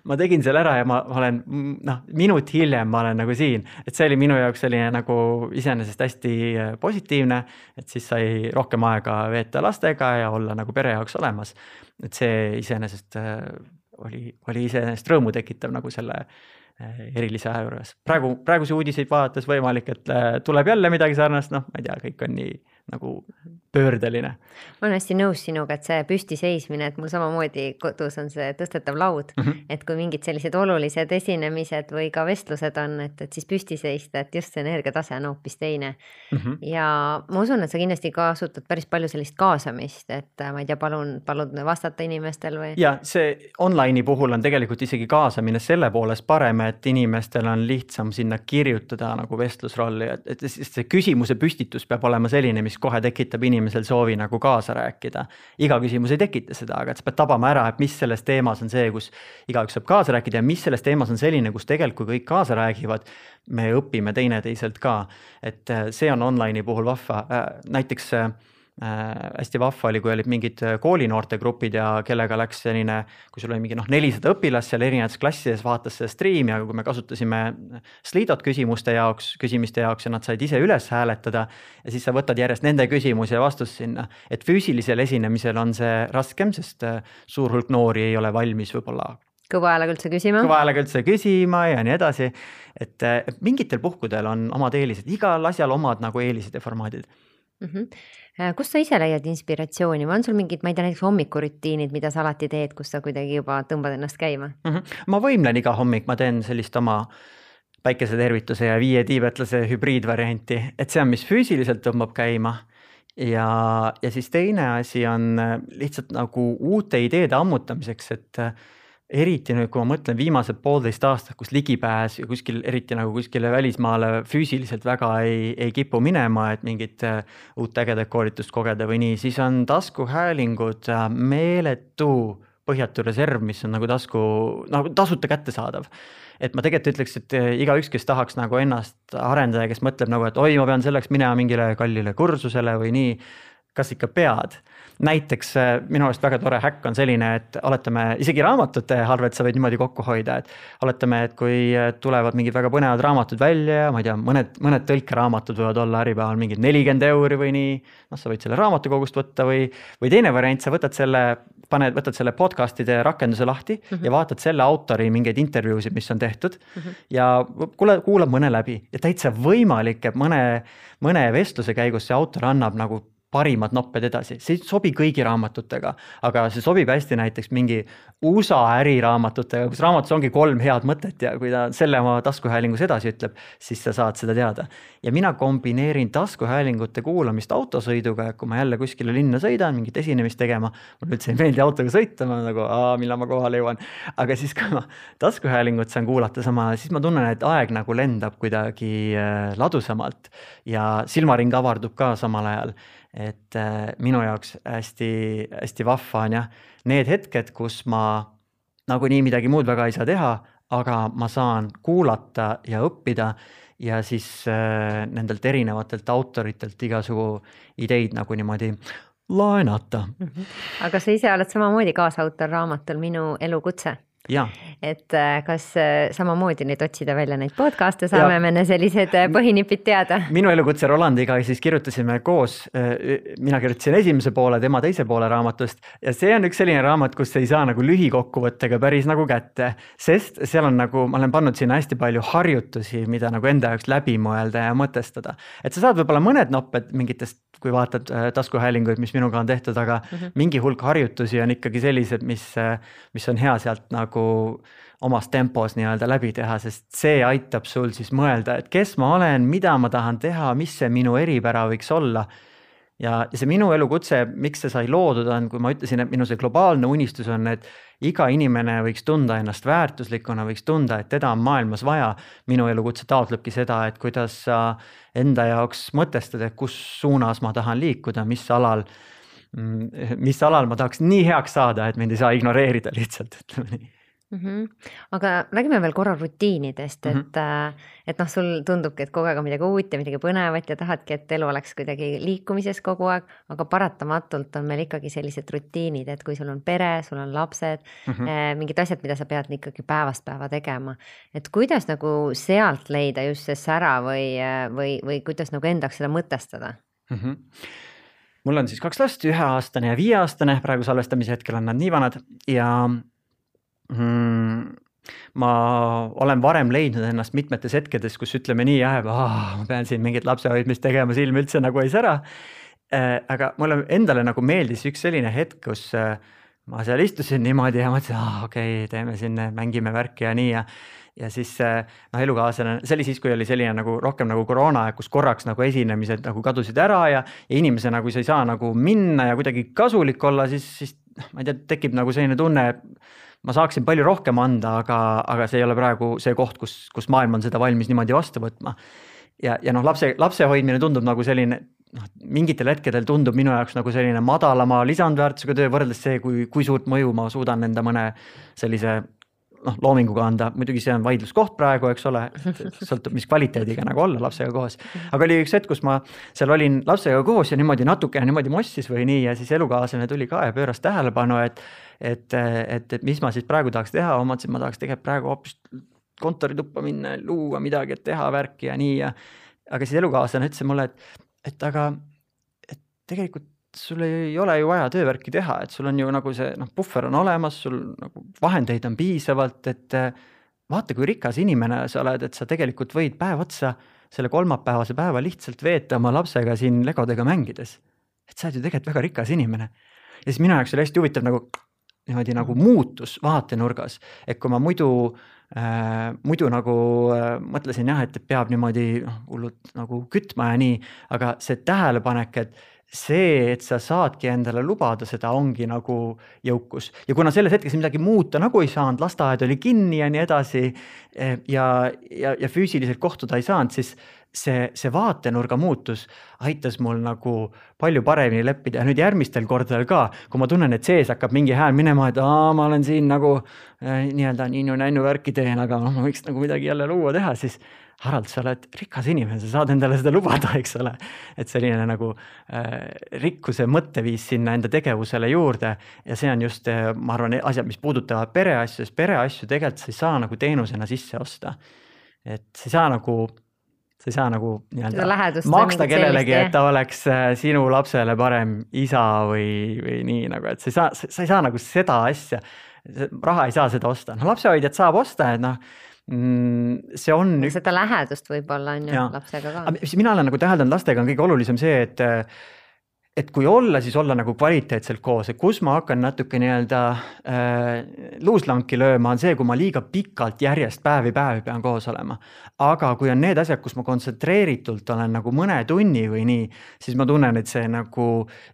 ma tegin selle ära ja ma olen noh, minut hiljem ma olen nagu siin, et see oli minu jaoks selline nagu iseenesest hästi äh, positiivne, et siis sai rohkem aega veeta lastega ja olla nagu pere jaoks olemas. et see iseenesest äh, oli, oli iseenesest rõõmu tekitav nagu selle äh, erilise aja juures. praegu, praegusi uudiseid vaadates võimalik, et tuleb jälle midagi sarnast, noh, ma ei tea, kõik on nii nagu pöördeline. ma olen hästi nõus sinuga, et see püstiseismine, et mul samamoodi kodus on see tõstetav laud mm, -hmm. et kui mingid sellised olulised esinemised või ka vestlused on, et, et siis püsti seista, et just see energiatase on hoopis teine mm. -hmm. ja ma usun, et sa kindlasti kasutad päris palju sellist kaasamist, et ma ei tea, palun, palun vastata inimestel või? ja see online'i puhul on tegelikult isegi kaasamine selle poolest parem, et inimestel on lihtsam sinna kirjutada nagu vestlusrolli, et, et see küsimuse püstitus peab olema selline, mis küsimus kohe tekitab inimesel soovi nagu kaasa rääkida. iga küsimus ei tekita seda, aga et sa pead tabama ära, et mis selles teemas on see, kus igaüks saab kaasa rääkida ja mis selles teemas on selline, kus tegelikult, kui kõik kaasa räägivad, me õpime teineteiselt ka. et äh, see on online'i puhul vahva, näiteks äh, hästi vahva oli, kui olid mingid äh, koolinoorte grupid ja kellega läks selline, kui sul oli mingi noh, nelisada õpilast seal erinevates klassides, vaatas seda striimi, aga kui me kasutasime Slidot küsimuste jaoks, küsimiste jaoks ja nad said ise üles hääletada. ja siis sa võtad järjest nende küsimusi ja vastust sinna, et füüsilisel esinemisel on see raskem, sest äh, suur hulk noori ei ole valmis võib-olla kõva häälega üldse küsima. kõva häälega üldse küsima ja nii edasi. et mingitel puhkudel on omad eelised, igal asjal omad nagu eelised ja formaadid mm. -hmm. Kust sa ise leiad inspiratsiooni või on sul mingid, ma ei tea, näiteks hommikurutiinid, mida sa alati teed, kus sa kuidagi juba tõmbad ennast käima mm? -hmm. ma võimlen iga hommik, ma teen sellist oma päikesetervituse ja viie tiibetlase hübriidvarianti, et see on, mis füüsiliselt tõmbab käima ja, ja siis teine asi on lihtsalt nagu uute ideede ammutamiseks, et eriti nüüd, kui ma mõtlen viimased poolteist aastat, kus ligipääs kuskil, eriti nagu kuskile välismaale füüsiliselt väga ei, ei kipu minema, et mingit äh, uut ägedat koolitust kogeda või nii, siis on taskuhäälingud äh, meeletu põhjatu reserv, mis on nagu tasku, nagu tasuta kättesaadav. et ma tegelikult ütleks, et äh, igaüks, kes tahaks nagu ennast arendada ja kes mõtleb nagu, et oi, ma pean selleks minema mingile kallile kursusele või nii, kas ikka pead näiteks äh, minu arust väga tore häkk on selline, et oletame isegi raamatute arvelt sa võid niimoodi kokku hoida, et oletame, et kui äh, tulevad mingid väga põnevad raamatud välja ja ma ei tea, mõned, mõned tõlkeraamatud võivad olla Äripäeval mingid nelikümmend euri või nii. noh, sa võid selle raamatukogust võtta või, või teine variant, sa võtad selle, paned, võtad selle podcast'ide rakenduse lahti mm -hmm. ja vaatad selle autori mingeid intervjuusid, mis on tehtud mm. -hmm. ja kuule, kuulad mõne läbi ja täitsa võimalik, et mõne, mõne vestluse käigus see autor annab nagu parimad nopped edasi, see ei sobi kõigi raamatutega, aga see sobib hästi näiteks mingi USA äriraamatutega, kus raamatus ongi kolm head mõtet ja kui ta selle oma taskuhäälingus edasi ütleb, siis sa saad seda teada. ja mina kombineerin taskuhäälingute kuulamist autosõiduga, kui ma jälle kuskile linna sõidan, mingit esinemist tegema, mulle üldse ei meeldi autoga sõita, ma nagu, millal ma kohale jõuan. aga siis, kui ma taskuhäälingut saan kuulata samal ajal, siis ma tunnen, et aeg nagu lendab kuidagi äh, ladusamalt ja silmaring avardub ka samal ajal et äh, minu jaoks hästi-hästi vahva on jah, need hetked, kus ma nagunii midagi muud väga ei saa teha, aga ma saan kuulata ja õppida ja siis äh, nendelt erinevatelt autoritelt igasugu ideid nagu niimoodi laenata mm. -hmm. aga sa ise oled samamoodi kaasautor raamatul Minu elukutse et äh, kas äh, samamoodi nüüd otsida välja neid podcast'e, saame ja. me sellised äh, põhinipid teada? minu elukutse Rolandiga siis kirjutasime koos, mina kirjutasin esimese poole, tema teise poole raamatust ja see on üks selline raamat, kus ei saa nagu lühikokkuvõttega päris nagu kätte, sest seal on nagu, ma olen pannud sinna hästi palju harjutusi, mida nagu enda jaoks läbi mõelda ja mõtestada. et sa saad võib-olla mõned nopped mingitest, kui vaatad taskuhäälinguid, mis minuga on tehtud, aga mm -hmm. mingi hulk harjutusi on ikkagi sellised, mis, mis on hea sealt nagu nagu omas tempos nii-öelda läbi teha, sest see aitab sul siis mõelda, et kes ma olen, mida ma tahan teha, mis see minu eripära võiks olla. ja see minu elukutse, miks see sai loodud, on, kui ma ütlesin, et minu see globaalne unistus on, et iga inimene võiks tunda ennast väärtuslikuna, võiks tunda, et teda on maailmas vaja. minu elukutse taotlebki seda, et kuidas sa enda jaoks mõtestad, et kus suunas ma tahan liikuda, mis alal mm, mis alal ma tahaks nii heaks saada, et mind ei saa ignoreerida lihtsalt, ütleme nii mm. -hmm. aga räägime veel korra rutiinidest, et mm, -hmm. et noh, sul tundubki, et kogu aeg on midagi uut ja midagi põnevat ja tahadki, et elu oleks kuidagi liikumises kogu aeg, aga paratamatult on meil ikkagi sellised rutiinid, et kui sul on pere, sul on lapsed mm, -hmm. mingid asjad, mida sa pead ikkagi päevast päeva tegema. et kuidas nagu sealt leida just see sära või, või, või kuidas nagu endaks seda mõtestada mm? -hmm mul on siis kaks last, üheaastane ja viieaastane, praegu salvestamise hetkel on nad nii vanad ja mm, ma olen varem leidnud ennast mitmetes hetkedes, kus ütleme nii jah, et oh, ma pean siin mingit lapsehoidmist tegema, silm üldse nagu ei sära äh,. aga mulle endale nagu meeldis üks selline hetk, kus äh, ma seal istusin niimoodi ja mõtlesin, ah, okei okay,, teeme siin, mängime värki ja nii ja ja siis noh, elukaaslane, see oli siis, kui oli selline nagu rohkem nagu koroonaaeg, kus korraks nagu esinemised nagu kadusid ära ja, ja inimesena, kui sa ei saa nagu minna ja kuidagi kasulik olla, siis, siis noh, ma ei tea, tekib nagu selline tunne, et ma saaksin palju rohkem anda, aga, aga see ei ole praegu see koht, kus, kus maailm on seda valmis niimoodi vastu võtma. ja, ja noh, lapse, lapse hoidmine tundub nagu selline noh, mingitel hetkedel tundub minu jaoks nagu selline madalama lisandväärtusega töö võrreldes see, kui, kui suurt mõju ma suudan enda mõne sellise noh, loominguga anda, muidugi see on vaidluskoht praegu, eks ole, sõltub, mis kvaliteediga nagu olla lapsega koos. aga oli üks hetk, kus ma seal olin lapsega koos ja niimoodi natukene niimoodi mossis või nii ja siis elukaaslane tuli ka ja pööras tähelepanu, et et, et, et mis ma siis praegu tahaks teha, ma mõtlesin, et ma tahaks tegelikult praegu hoopis kontorituppa minna, luua midagi, et teha värki ja nii ja aga siis elukaaslane ütles mulle, et, et aga, et tegelikult sul ei ole ju vaja töövärki teha, et sul on ju nagu see noh, puhver on olemas, sul nagu vahendeid on piisavalt, et vaata, kui rikas inimene sa oled, et sa tegelikult võid päev otsa selle kolmapäevase päeva lihtsalt veeta oma lapsega siin legodega mängides. et sa oled ju tegelikult väga rikas inimene. ja siis minu jaoks oli hästi huvitav nagu niimoodi nagu muutus vaatenurgas, et kui ma muidu äh,, muidu nagu äh, mõtlesin jah, et peab niimoodi noh, hullult nagu kütma ja nii, aga see tähelepanek, et see, et sa saadki endale lubada, seda ongi nagu jõukus. Ja kuna selles hetkes midagi muuta nagu ei saanud, lasteaed oli kinni ja nii edasi eh, ja, ja, ja füüsiliselt kohtuda ei saanud, siis see, see vaatenurga muutus aitas mul nagu palju paremini leppida ja nüüd järgmistel kordadel ka, kui ma tunnen, et sees hakkab mingi hääl minema, et aa, ma olen siin nagu äh, nii-öelda ninnu-nännu värki teen, aga noh, ma võiks nagu midagi jälle luua teha, siis Harald, sa oled rikas inimene, sa saad endale seda lubada, eks ole. et selline nagu äh, rikkuse mõtteviis sinna enda tegevusele juurde ja see on just äh,, ma arvan, asjad, mis puudutavad pereasju, sest pereasju tegelikult sa ei saa nagu teenusena sisse osta. et sa ei saa nagu sa ei saa nagu nii-öelda maksta kellelegi, et ta oleks äh, sinu lapsele parem isa või, või nii nagu, et sa ei saa, sa ei saa nagu seda asja, raha ei saa seda osta, noh lapsehoidjat saab osta, et noh mm, see on. seda lähedust võib-olla on ju lapsega ka. mis mina olen nagu täheldanud lastega on kõige olulisem see, et et kui olla, siis olla nagu kvaliteetselt koos, et kus ma hakkan natuke nii-öelda äh, luuslanki lööma, on see, kui ma liiga pikalt järjest päevi päevi pean koos olema. aga kui on need asjad, kus ma kontsentreeritult olen nagu mõne tunni või nii, siis ma tunnen, et see nagu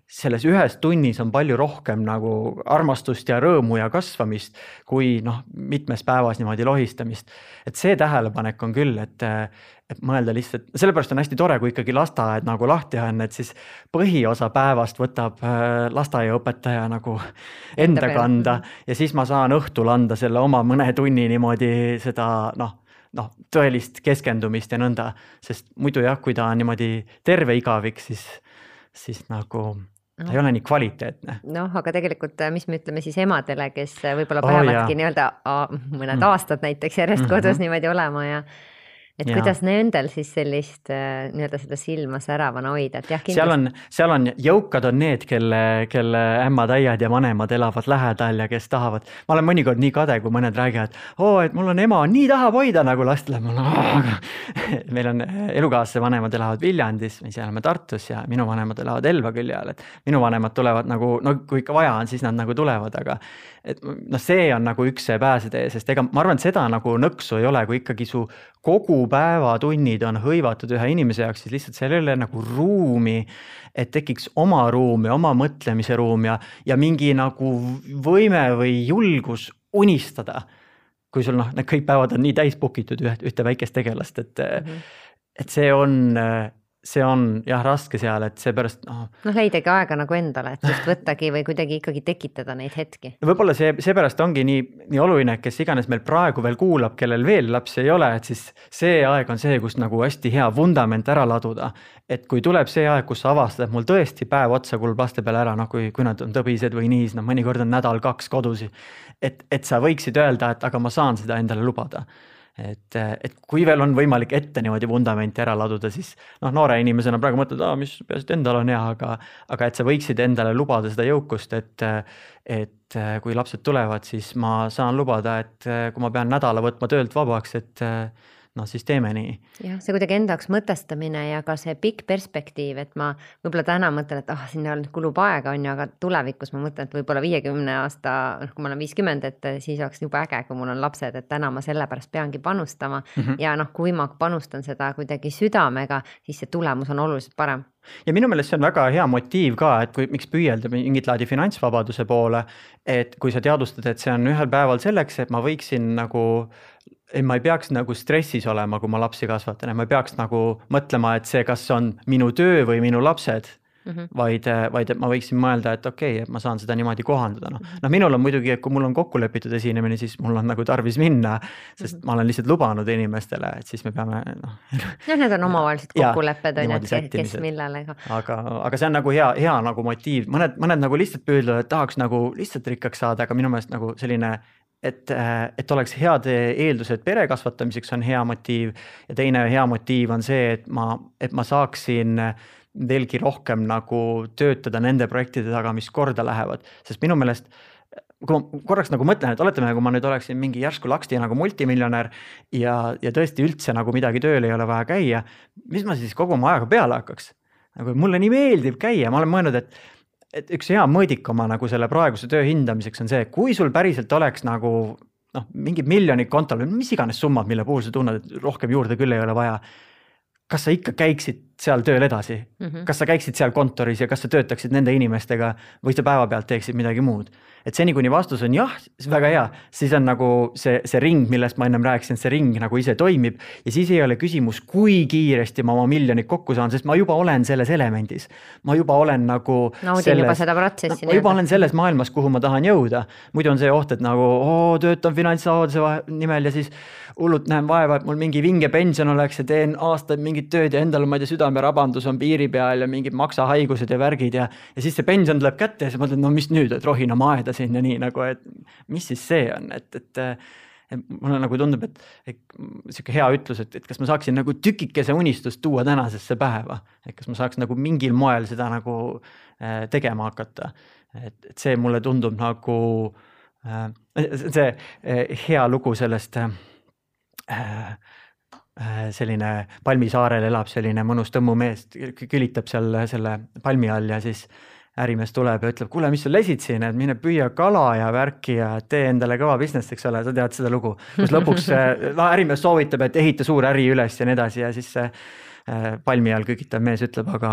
selles ühes tunnis on palju rohkem nagu armastust ja rõõmu ja kasvamist, kui noh, mitmes päevas niimoodi lohistamist. et see tähelepanek on küll, et et mõelda lihtsalt, sellepärast on hästi tore, kui ikkagi lasteaed nagu lahti on, et siis põhiosa päevast võtab äh, lasteaiaõpetaja nagu enda kanda ja siis ma saan õhtul anda selle oma mõne tunni niimoodi seda noh noh, tõelist keskendumist ja nõnda, sest muidu jah, kui ta on niimoodi terve igavik, siis, siis nagu ta ei ole nii kvaliteetne. noh, aga tegelikult, äh, mis me ütleme siis emadele, kes äh, võib-olla oh, peavadki nii-öelda mõned mm. aastad näiteks järjest mm -hmm. kodus niimoodi olema ja et ja. kuidas nendel siis sellist äh, nii-öelda seda silma säravana hoida, et jah kindlasti.... seal on, seal on jõukad on need, kelle, kelle ämmad-äiad ja vanemad elavad lähedal ja kes tahavad. ma olen mõnikord nii kade, kui mõned räägivad, oo, et mul on ema, nii tahab hoida nagu lastele. [laughs] meil on äh, elukaaslase vanemad elavad Viljandis, me ise elame Tartus ja minu vanemad elavad Elva külje all, et minu vanemad tulevad nagu, no kui ikka vaja on, siis nad nagu tulevad, aga et noh, see on nagu üks see pääsetee, sest ega ma arvan, et seda nagu nõksu ei ole, kui ikkagi su kogu päevatunnid on hõivatud ühe inimese jaoks, siis lihtsalt seal ei ole nagu ruumi, et tekiks oma ruum ja oma mõtlemise ruum ja, ja mingi nagu võime või julgus unistada. kui sul noh, need kõik päevad on nii täis book itud üht, ühte väikest tegelast, et mm, -hmm. et see on see on jah raske seal, et seepärast noh. noh, leidagi aega nagu endale, et just võttagi või kuidagi ikkagi tekitada neid hetki. võib-olla see, seepärast ongi nii, nii oluline, kes iganes meil praegu veel kuulab, kellel veel lapsi ei ole, et siis see aeg on see, kus nagu hästi hea vundament ära laduda. et kui tuleb see aeg, kus sa avastad, mul tõesti päev otsa kulub laste peale ära, noh, kui, kui nad on tõbised või nii, siis noh, mõnikord on nädal-kaks kodus. et, et sa võiksid öelda, et aga ma saan seda endale lubada et, et kui veel on võimalik ette niimoodi vundamenti ära laduda, siis noh, noore inimesena praegu mõtled, aa, mis peaasi, et endal on hea, aga, aga et sa võiksid endale lubada seda jõukust, et, et kui lapsed tulevad, siis ma saan lubada, et kui ma pean nädala võtma töölt vabaks, et noh, siis teeme nii. jah, see kuidagi enda jaoks mõtestamine ja ka see pikk perspektiiv, et ma võib-olla täna mõtlen, et ah oh,, sinna kulub aega, on ju, aga tulevikus ma mõtlen, et võib-olla viiekümne aasta, noh, kui ma olen viiskümmend, et siis oleks jube äge, kui mul on lapsed, et täna ma sellepärast peangi panustama mm. -hmm. ja noh, kui ma panustan seda kuidagi südamega, siis see tulemus on oluliselt parem ja minu meelest see on väga hea motiiv ka, et kui, miks püüelda mingit laadi finantsvabaduse poole. et kui sa teadvustad, et see on ühel päeval selleks, et ma võiksin nagu ei, ma ei peaks nagu stressis olema, kui ma lapsi kasvatan ja ma ei peaks nagu mõtlema, et see, kas on minu töö või minu lapsed mm, -hmm. vaid, vaid et ma võiksin mõelda, et okei okay,, et ma saan seda niimoodi kohandada, noh. noh, minul on muidugi, et kui mul on kokku lepitud esinemine, siis mul on nagu tarvis minna, sest mm -hmm. ma olen lihtsalt lubanud inimestele, et siis me peame noh. noh, need on omavahelised kokkulepped on ju, et kes millal, ega. aga, aga see on nagu hea, hea nagu motiiv, mõned, mõned nagu lihtsalt püüdlevad, et tahaks nagu lihtsalt rikkaks saada, aga minu meelest nagu selline et, et oleks head eeldused pere kasvatamiseks, on hea motiiv. Ja teine hea motiiv on see, et ma, et ma saaksin veelgi rohkem nagu töötada nende projektide taga, mis korda lähevad, sest minu meelest kui ma korraks nagu mõtlen, et oletame, kui ma nüüd oleksin mingi järsku laksti nagu multimiljonär ja, ja tõesti üldse nagu midagi tööl ei ole vaja käia, mis ma siis kogu oma ajaga peale hakkaks? nagu mulle nii meeldib käia, ma olen mõelnud, et, et üks hea mõõdik oma nagu selle praeguse töö hindamiseks on see, kui sul päriselt oleks nagu noh, mingid miljonid kontol või mis iganes summad, mille puhul sa tunned, et rohkem juurde küll ei ole vaja kas sa ikka käiksid seal tööl edasi mm, -hmm. kas sa käiksid seal kontoris ja kas sa töötaksid nende inimestega või sa päevapealt teeksid midagi muud et seni, kuni vastus on jah, väga hea, siis on nagu see, see ring, millest ma ennem rääkisin, see ring nagu ise toimib ja siis ei ole küsimus, kui kiiresti ma oma miljonit kokku saan, sest ma juba olen selles elemendis. ma juba olen nagu. naudin selles, juba seda protsessi ma juba olen selles maailmas, kuhu ma tahan jõuda, muidu on see oht, et nagu oo, töötan finantsavalduse nimel ja siis hullult näen vaeva, et mul mingi vinge pension oleks ja teen aastaid mingit tööd ja endal ma ei tea, südamerabandus on piiri peal ja mingid maksahaigused ja värgid ja, ja siis see pension tuleb kätte ja siis mõtled, no mis nüüd, et rohin oma aeda sinna nii nagu, et mis siis see on, et, et mulle nagu tundub, et, et sihuke hea ütlus, et, et kas ma saaksin nagu tükikese unistust tuua tänasesse päeva, et kas ma saaks nagu mingil moel seda nagu äh, tegema hakata. et, et see mulle tundub nagu äh, see äh, hea lugu sellest äh, Äh, äh, selline palmisaarel elab selline mõnus tõmmumees, külitab seal selle palmi all ja siis ärimees tuleb ja ütleb, kuule, mis sa lesid siin, et mine püüa kala ja värki ja tee endale kõva business, eks ole, sa tead seda lugu. kus lõpuks [laughs] no ärimees soovitab, et ehita suur äri üles ja nii edasi ja siis see äh, palmi all kükitav mees ütleb, aga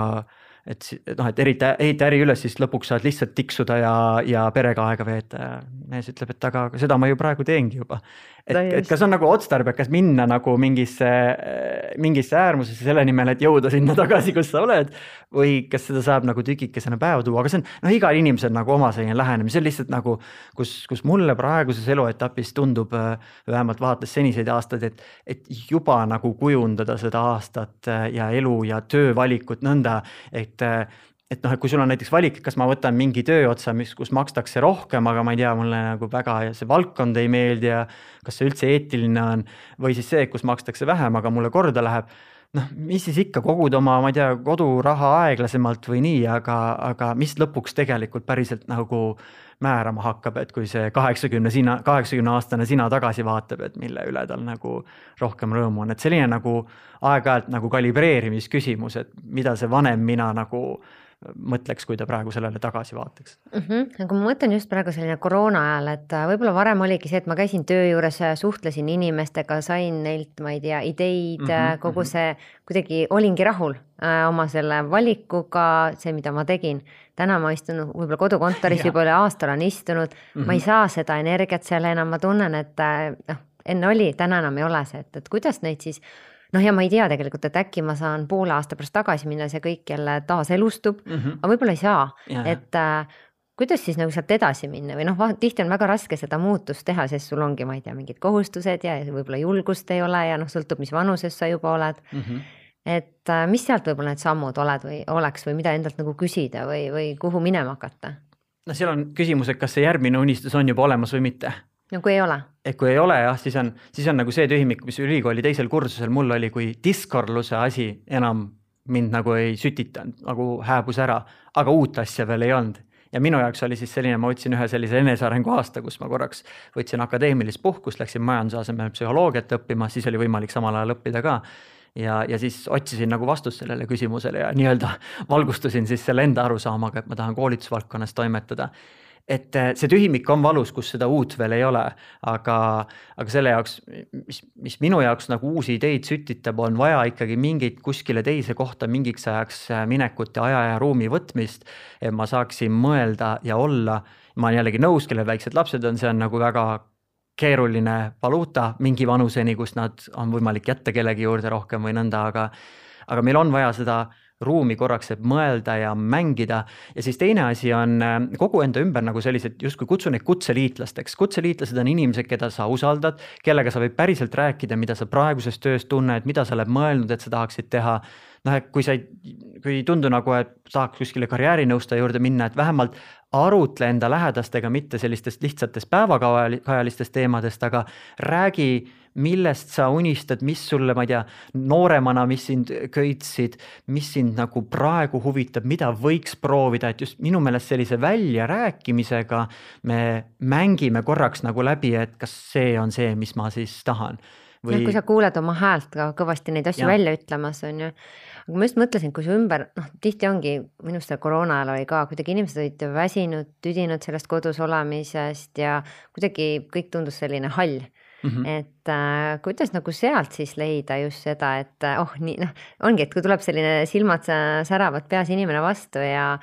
et noh, et erita, ehita äri üles, siis lõpuks saad lihtsalt tiksuda ja, ja perega aega veeta. mees ütleb, et aga seda ma ju praegu teengi juba et, et kas on nagu otstarbekas minna nagu mingisse, mingisse äärmusesse selle nimel, et jõuda sinna tagasi, kus sa oled. või kas seda saab nagu tükikesena päeva tuua, aga see on noh, igal inimesel nagu oma selline lähenemine, see on lihtsalt nagu, kus, kus mulle praeguses eluetapis tundub, vähemalt vaadates seniseid aastaid, et, et juba nagu kujundada seda aastat ja elu ja töövalikut nõnda, et et noh, et kui sul on näiteks valik, kas ma võtan mingi töö otsa, mis, kus makstakse rohkem, aga ma ei tea, mulle nagu väga see valdkond ei meeldi ja kas see üldse eetiline on või siis see, kus makstakse vähem, aga mulle korda läheb. noh, mis siis ikka, kogud oma, ma ei tea, koduraha aeglasemalt või nii, aga, aga mis lõpuks tegelikult päriselt nagu määrama hakkab, et kui see kaheksakümne sina, kaheksakümne aastane sina tagasi vaatab, et mille üle tal nagu rohkem rõõmu on, et selline nagu aeg-ajalt nagu kalibreerimisküsimus, et mida see vanem mina nagu mõtleks, kui ta praegu sellele tagasi vaataks mm. -hmm. aga ma mõtlen just praegu selline koroona ajal, et äh, võib-olla varem oligi see, et ma käisin töö juures, suhtlesin inimestega, sain neilt, ma ei tea, ideid mm, -hmm. kogu mhm. see, kuidagi olingi rahul äh, oma selle valikuga, see, mida ma tegin. täna ma istun võib-olla kodukontoris [laughs] juba üle aasta olen istunud mm, -hmm. ma ei mhm. saa seda energiat seal enam, ma tunnen, et noh, enne oli, täna enam ei ole see, et, et kuidas neid siis noh, ja ma ei tea tegelikult, et äkki ma saan poole aasta pärast tagasi minna, see kõik jälle taaselustub mm, -hmm. aga võib-olla ei saa, et äh, kuidas siis nagu sealt edasi minna või noh, tihti on väga raske seda muutust teha, sest sul ongi, ma ei tea, mingid kohustused ja võib-olla julgust ei ole ja noh, sõltub, mis vanuses sa juba oled mm. -hmm. et äh, mis sealt võib-olla need sammud oled või oleks või mida endalt nagu küsida või, või kuhu minema hakata? no seal on küsimus, et kas see järgmine unistus on juba olemas või mitte no kui ei ole? et kui ei ole jah, siis on, siis on nagu see tühimik, mis ülikooli teisel kursusel mul oli, kui diskorluse asi enam mind nagu ei sütitanud, nagu hääbus ära, aga uut asja veel ei olnud ja minu jaoks oli siis selline, ma võtsin ühe sellise enesearengu aasta, kus ma korraks võtsin akadeemilist puhkust, läksin majanduse asemel psühholoogiat õppima, siis oli võimalik samal ajal õppida ka. ja, ja siis otsisin nagu vastust sellele küsimusele ja nii-öelda [laughs] valgustusin siis selle enda arusaamaga, et ma tahan koolitusvaldkonnas toimetada et äh, see tühimik on valus, kus seda uut veel ei ole, aga, aga selle jaoks, mis, mis minu jaoks nagu uusi ideid sütitab, on vaja ikkagi mingit kuskile teise kohta mingiks ajaks äh, minekut ja aja ja ruumi võtmist. et ma saaksin mõelda ja olla, ma olen jällegi nõus, kellel väiksed lapsed on, see on nagu väga keeruline valuuta mingi vanuseni, kus nad on võimalik jätta kellegi juurde rohkem või nõnda, aga aga meil on vaja seda ruumi korraks, et mõelda ja mängida. ja siis teine asi on äh, kogu enda ümber nagu sellised, justkui kutsun neid kutseliitlasteks. kutseliitlased on inimesed, keda sa usaldad, kellega sa võid päriselt rääkida, mida sa praeguses töös tunned, mida sa oled mõelnud, et sa tahaksid teha. noh, et kui sa ei, kui ei tundu nagu, et tahaks kuskile karjäärinõustaja juurde minna, et vähemalt arutle enda lähedastega mitte sellistest lihtsatest päevakajalistest teemadest, aga räägi millest sa unistad, mis sulle, ma ei tea, nooremana, mis sind köitsid, mis sind nagu praegu huvitab, mida võiks proovida, et just minu meelest sellise väljarääkimisega me mängime korraks nagu läbi, et kas see on see, mis ma siis tahan või.... kui sa kuuled oma häält ka kõvasti neid asju ja. välja ütlemas, on ju. aga ma just mõtlesin, kui su ümber, noh, tihti ongi, minu arust koroona ajal oli ka, kuidagi inimesed olid väsinud, tüdinud sellest kodus olemisest ja kuidagi kõik tundus selline hall Mm -hmm. et äh, kuidas nagu sealt siis leida just seda, et äh, oh nii noh, ongi, et kui tuleb selline silmad säravad peas inimene vastu ja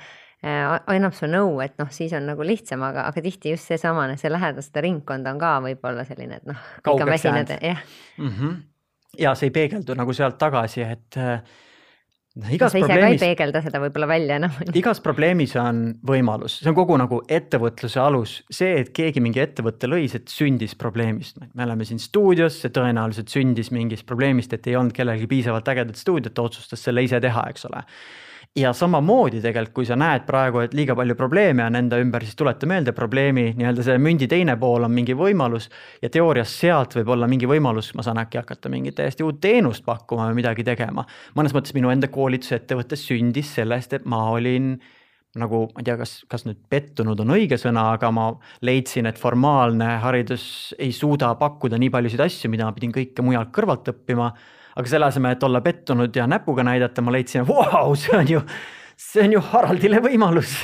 äh, annab su nõu, et noh, siis on nagu lihtsam, aga, aga tihti just seesamane, see lähedaste ringkond on ka võib-olla selline, et noh. jah mm -hmm.. ja see ei peegeldu nagu sealt tagasi, et noh, igas sa ise ka ei peegelda seda võib-olla välja enam no.. [laughs] igas probleemis on võimalus, see on kogu nagu ettevõtluse alus, see, et keegi mingi ettevõtte lõi, see sündis probleemist. me oleme siin stuudios, see tõenäoliselt sündis mingist probleemist, et ei olnud kellelgi piisavalt ägedat stuudiot, ta otsustas selle ise teha, eks ole ja samamoodi tegelikult, kui sa näed praegu, et liiga palju probleeme on enda ümber, siis tuleta meelde probleemi nii-öelda see mündi teine pool on mingi võimalus ja teoorias sealt võib olla mingi võimalus, ma saan äkki hakata mingit täiesti uut teenust pakkuma või midagi tegema. mõnes mõttes minu enda koolitusettevõte sündis sellest, et ma olin nagu ma ei tea, kas, kas nüüd pettunud on õige sõna, aga ma leidsin, et formaalne haridus ei suuda pakkuda nii paljusid asju, mida ma pidin kõike mujalt kõrvalt õppima aga selle asemel, et olla pettunud ja näpuga näidata, ma leidsin, vau, see on ju, see on ju Haraldile võimalus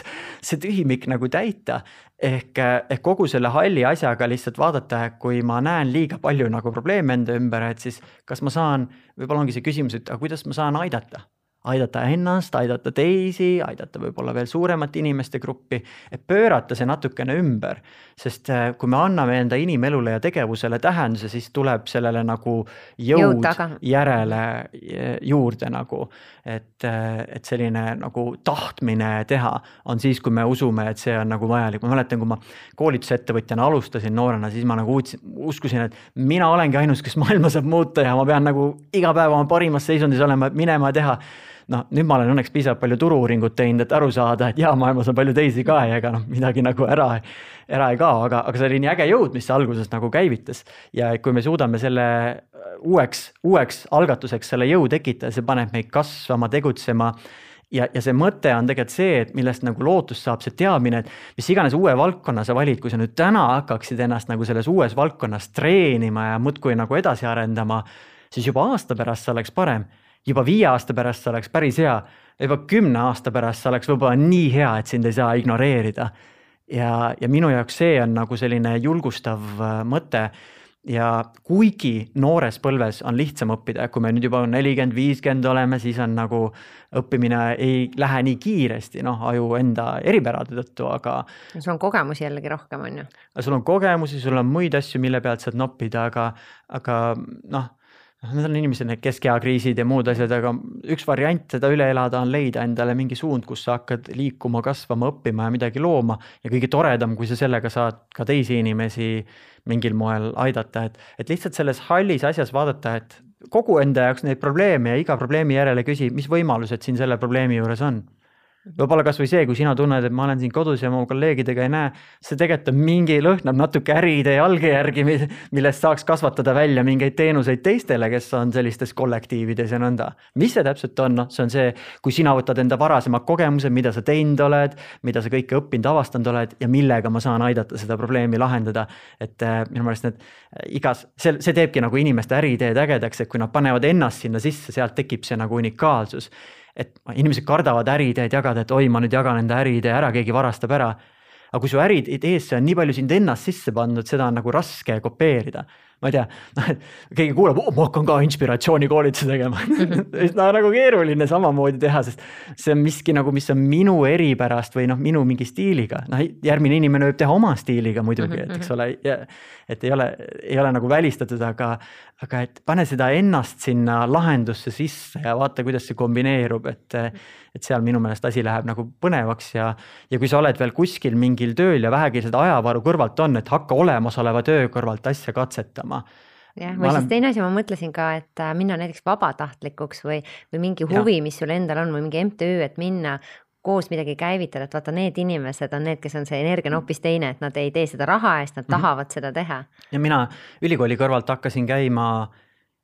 see tühimik nagu täita. ehk, ehk kogu selle halli asjaga lihtsalt vaadata, kui ma näen liiga palju nagu probleeme enda ümber, et siis kas ma saan, võib-olla ongi see küsimus, et aga kuidas ma saan aidata aidata ennast, aidata teisi, aidata võib-olla veel suuremat inimeste gruppi, et pöörata see natukene ümber. sest äh, kui me anname enda inimelule ja tegevusele tähenduse, siis tuleb sellele nagu jõud, jõud järele juurde nagu. et, äh, et selline nagu tahtmine teha on siis, kui me usume, et see on nagu vajalik, ma mäletan, kui ma koolitusettevõtjana alustasin noorena, siis ma nagu uudsin, uskusin, et mina olengi ainus, kes maailma saab muuta ja ma pean nagu iga päev oma parimas seisundis olema, minema ja teha noh, nüüd ma olen õnneks piisavalt palju turu-uuringut teinud, et aru saada, et jaa, maailmas on palju teisi ka ja ega noh, midagi nagu ära, ära ei kao, aga, aga see oli nii äge jõud, mis alguses nagu käivitas. ja kui me suudame selle uueks, uueks algatuseks selle jõu tekitada, see paneb meid kasvama, tegutsema ja, ja see mõte on tegelikult see, et millest nagu lootust saab, see teadmine, et mis iganes uue valdkonna sa valid, kui sa nüüd täna hakkaksid ennast nagu selles uues valdkonnas treenima ja muudkui nagu edasi arendama, siis juba aasta pärast see oleks parem juba viie aasta pärast see oleks päris hea, juba kümne aasta pärast see oleks võib-olla nii hea, et sind ei saa ignoreerida. ja, ja minu jaoks see on nagu selline julgustav äh, mõte ja kuigi noores põlves on lihtsam õppida, kui me nüüd juba nelikümmend, viiskümmend oleme, siis on nagu õppimine ei lähe nii kiiresti, noh, aju enda eripärade tõttu, aga. sul on kogemusi jällegi rohkem, on ju. sul on kogemusi, sul on muid asju, mille pealt saad noppida, aga, aga noh noh, need on inimesed, need keskeakriisid ja muud asjad, aga üks variant seda üle elada on leida endale mingi suund, kus sa hakkad liikuma, kasvama, õppima ja midagi looma. ja kõige toredam, kui sa sellega saad ka teisi inimesi mingil moel aidata, et, et lihtsalt selles hallis asjas vaadata, et kogu enda jaoks neid probleeme ja iga probleemi järele küsi, mis võimalused siin selle probleemi juures on võib-olla kasvõi see, kui sina tunned, et ma olen siin kodus ja mu kolleegidega ei näe, see tegelikult on mingi, lõhnab natuke äriidee alge järgi, millest saaks kasvatada välja mingeid teenuseid teistele, kes on sellistes kollektiivides ja nõnda. mis see täpselt on, noh, see on see, kui sina võtad enda varasemad kogemused, mida sa teinud oled, mida sa kõike õppinud, avastanud oled ja millega ma saan aidata seda probleemi lahendada. et äh, minu meelest need äh, igas, see, see teebki nagu inimeste äriideed ägedaks, et kui nad panevad ennast sinna sisse, sealt tekib see nagu unikaalsus et inimesed kardavad äriideed jagada, et oi, ma nüüd jagan enda äriidee ära, keegi varastab ära. Aga kui su äriideesse on nii palju sind ennast sisse pandud, seda on nagu raske kopeerida. ma ei tea, noh, et keegi kuuleb oh,, ma hakkan ka inspiratsioonikoolitusi tegema. [laughs] No nagu keeruline samamoodi teha, sest see on miski nagu, mis on minu eripärast või noh, minu mingi stiiliga, noh järgmine inimene võib teha oma stiiliga muidugi, et eks ole, et ei ole, ei ole nagu välistatud, aga, aga et pane seda ennast sinna lahendusse sisse ja vaata, kuidas see kombineerub, et, et seal minu meelest asi läheb nagu põnevaks ja, ja kui sa oled veel kuskil mingil tööl ja vähegi seda ajavaru kõrvalt on, et hakka olemasoleva töö kõrvalt asja katsetama jah, või olen... siis teine asi, ma mõtlesin ka, et äh, minna näiteks vabatahtlikuks või, või mingi huvi, mis sul endal on või mingi MTÜ, et minna koos midagi käivitada, et vaata, need inimesed on need, kes on see energia on hoopis teine, et nad ei tee seda raha eest, nad mm -hmm. tahavad seda teha. ja mina ülikooli kõrvalt hakkasin käima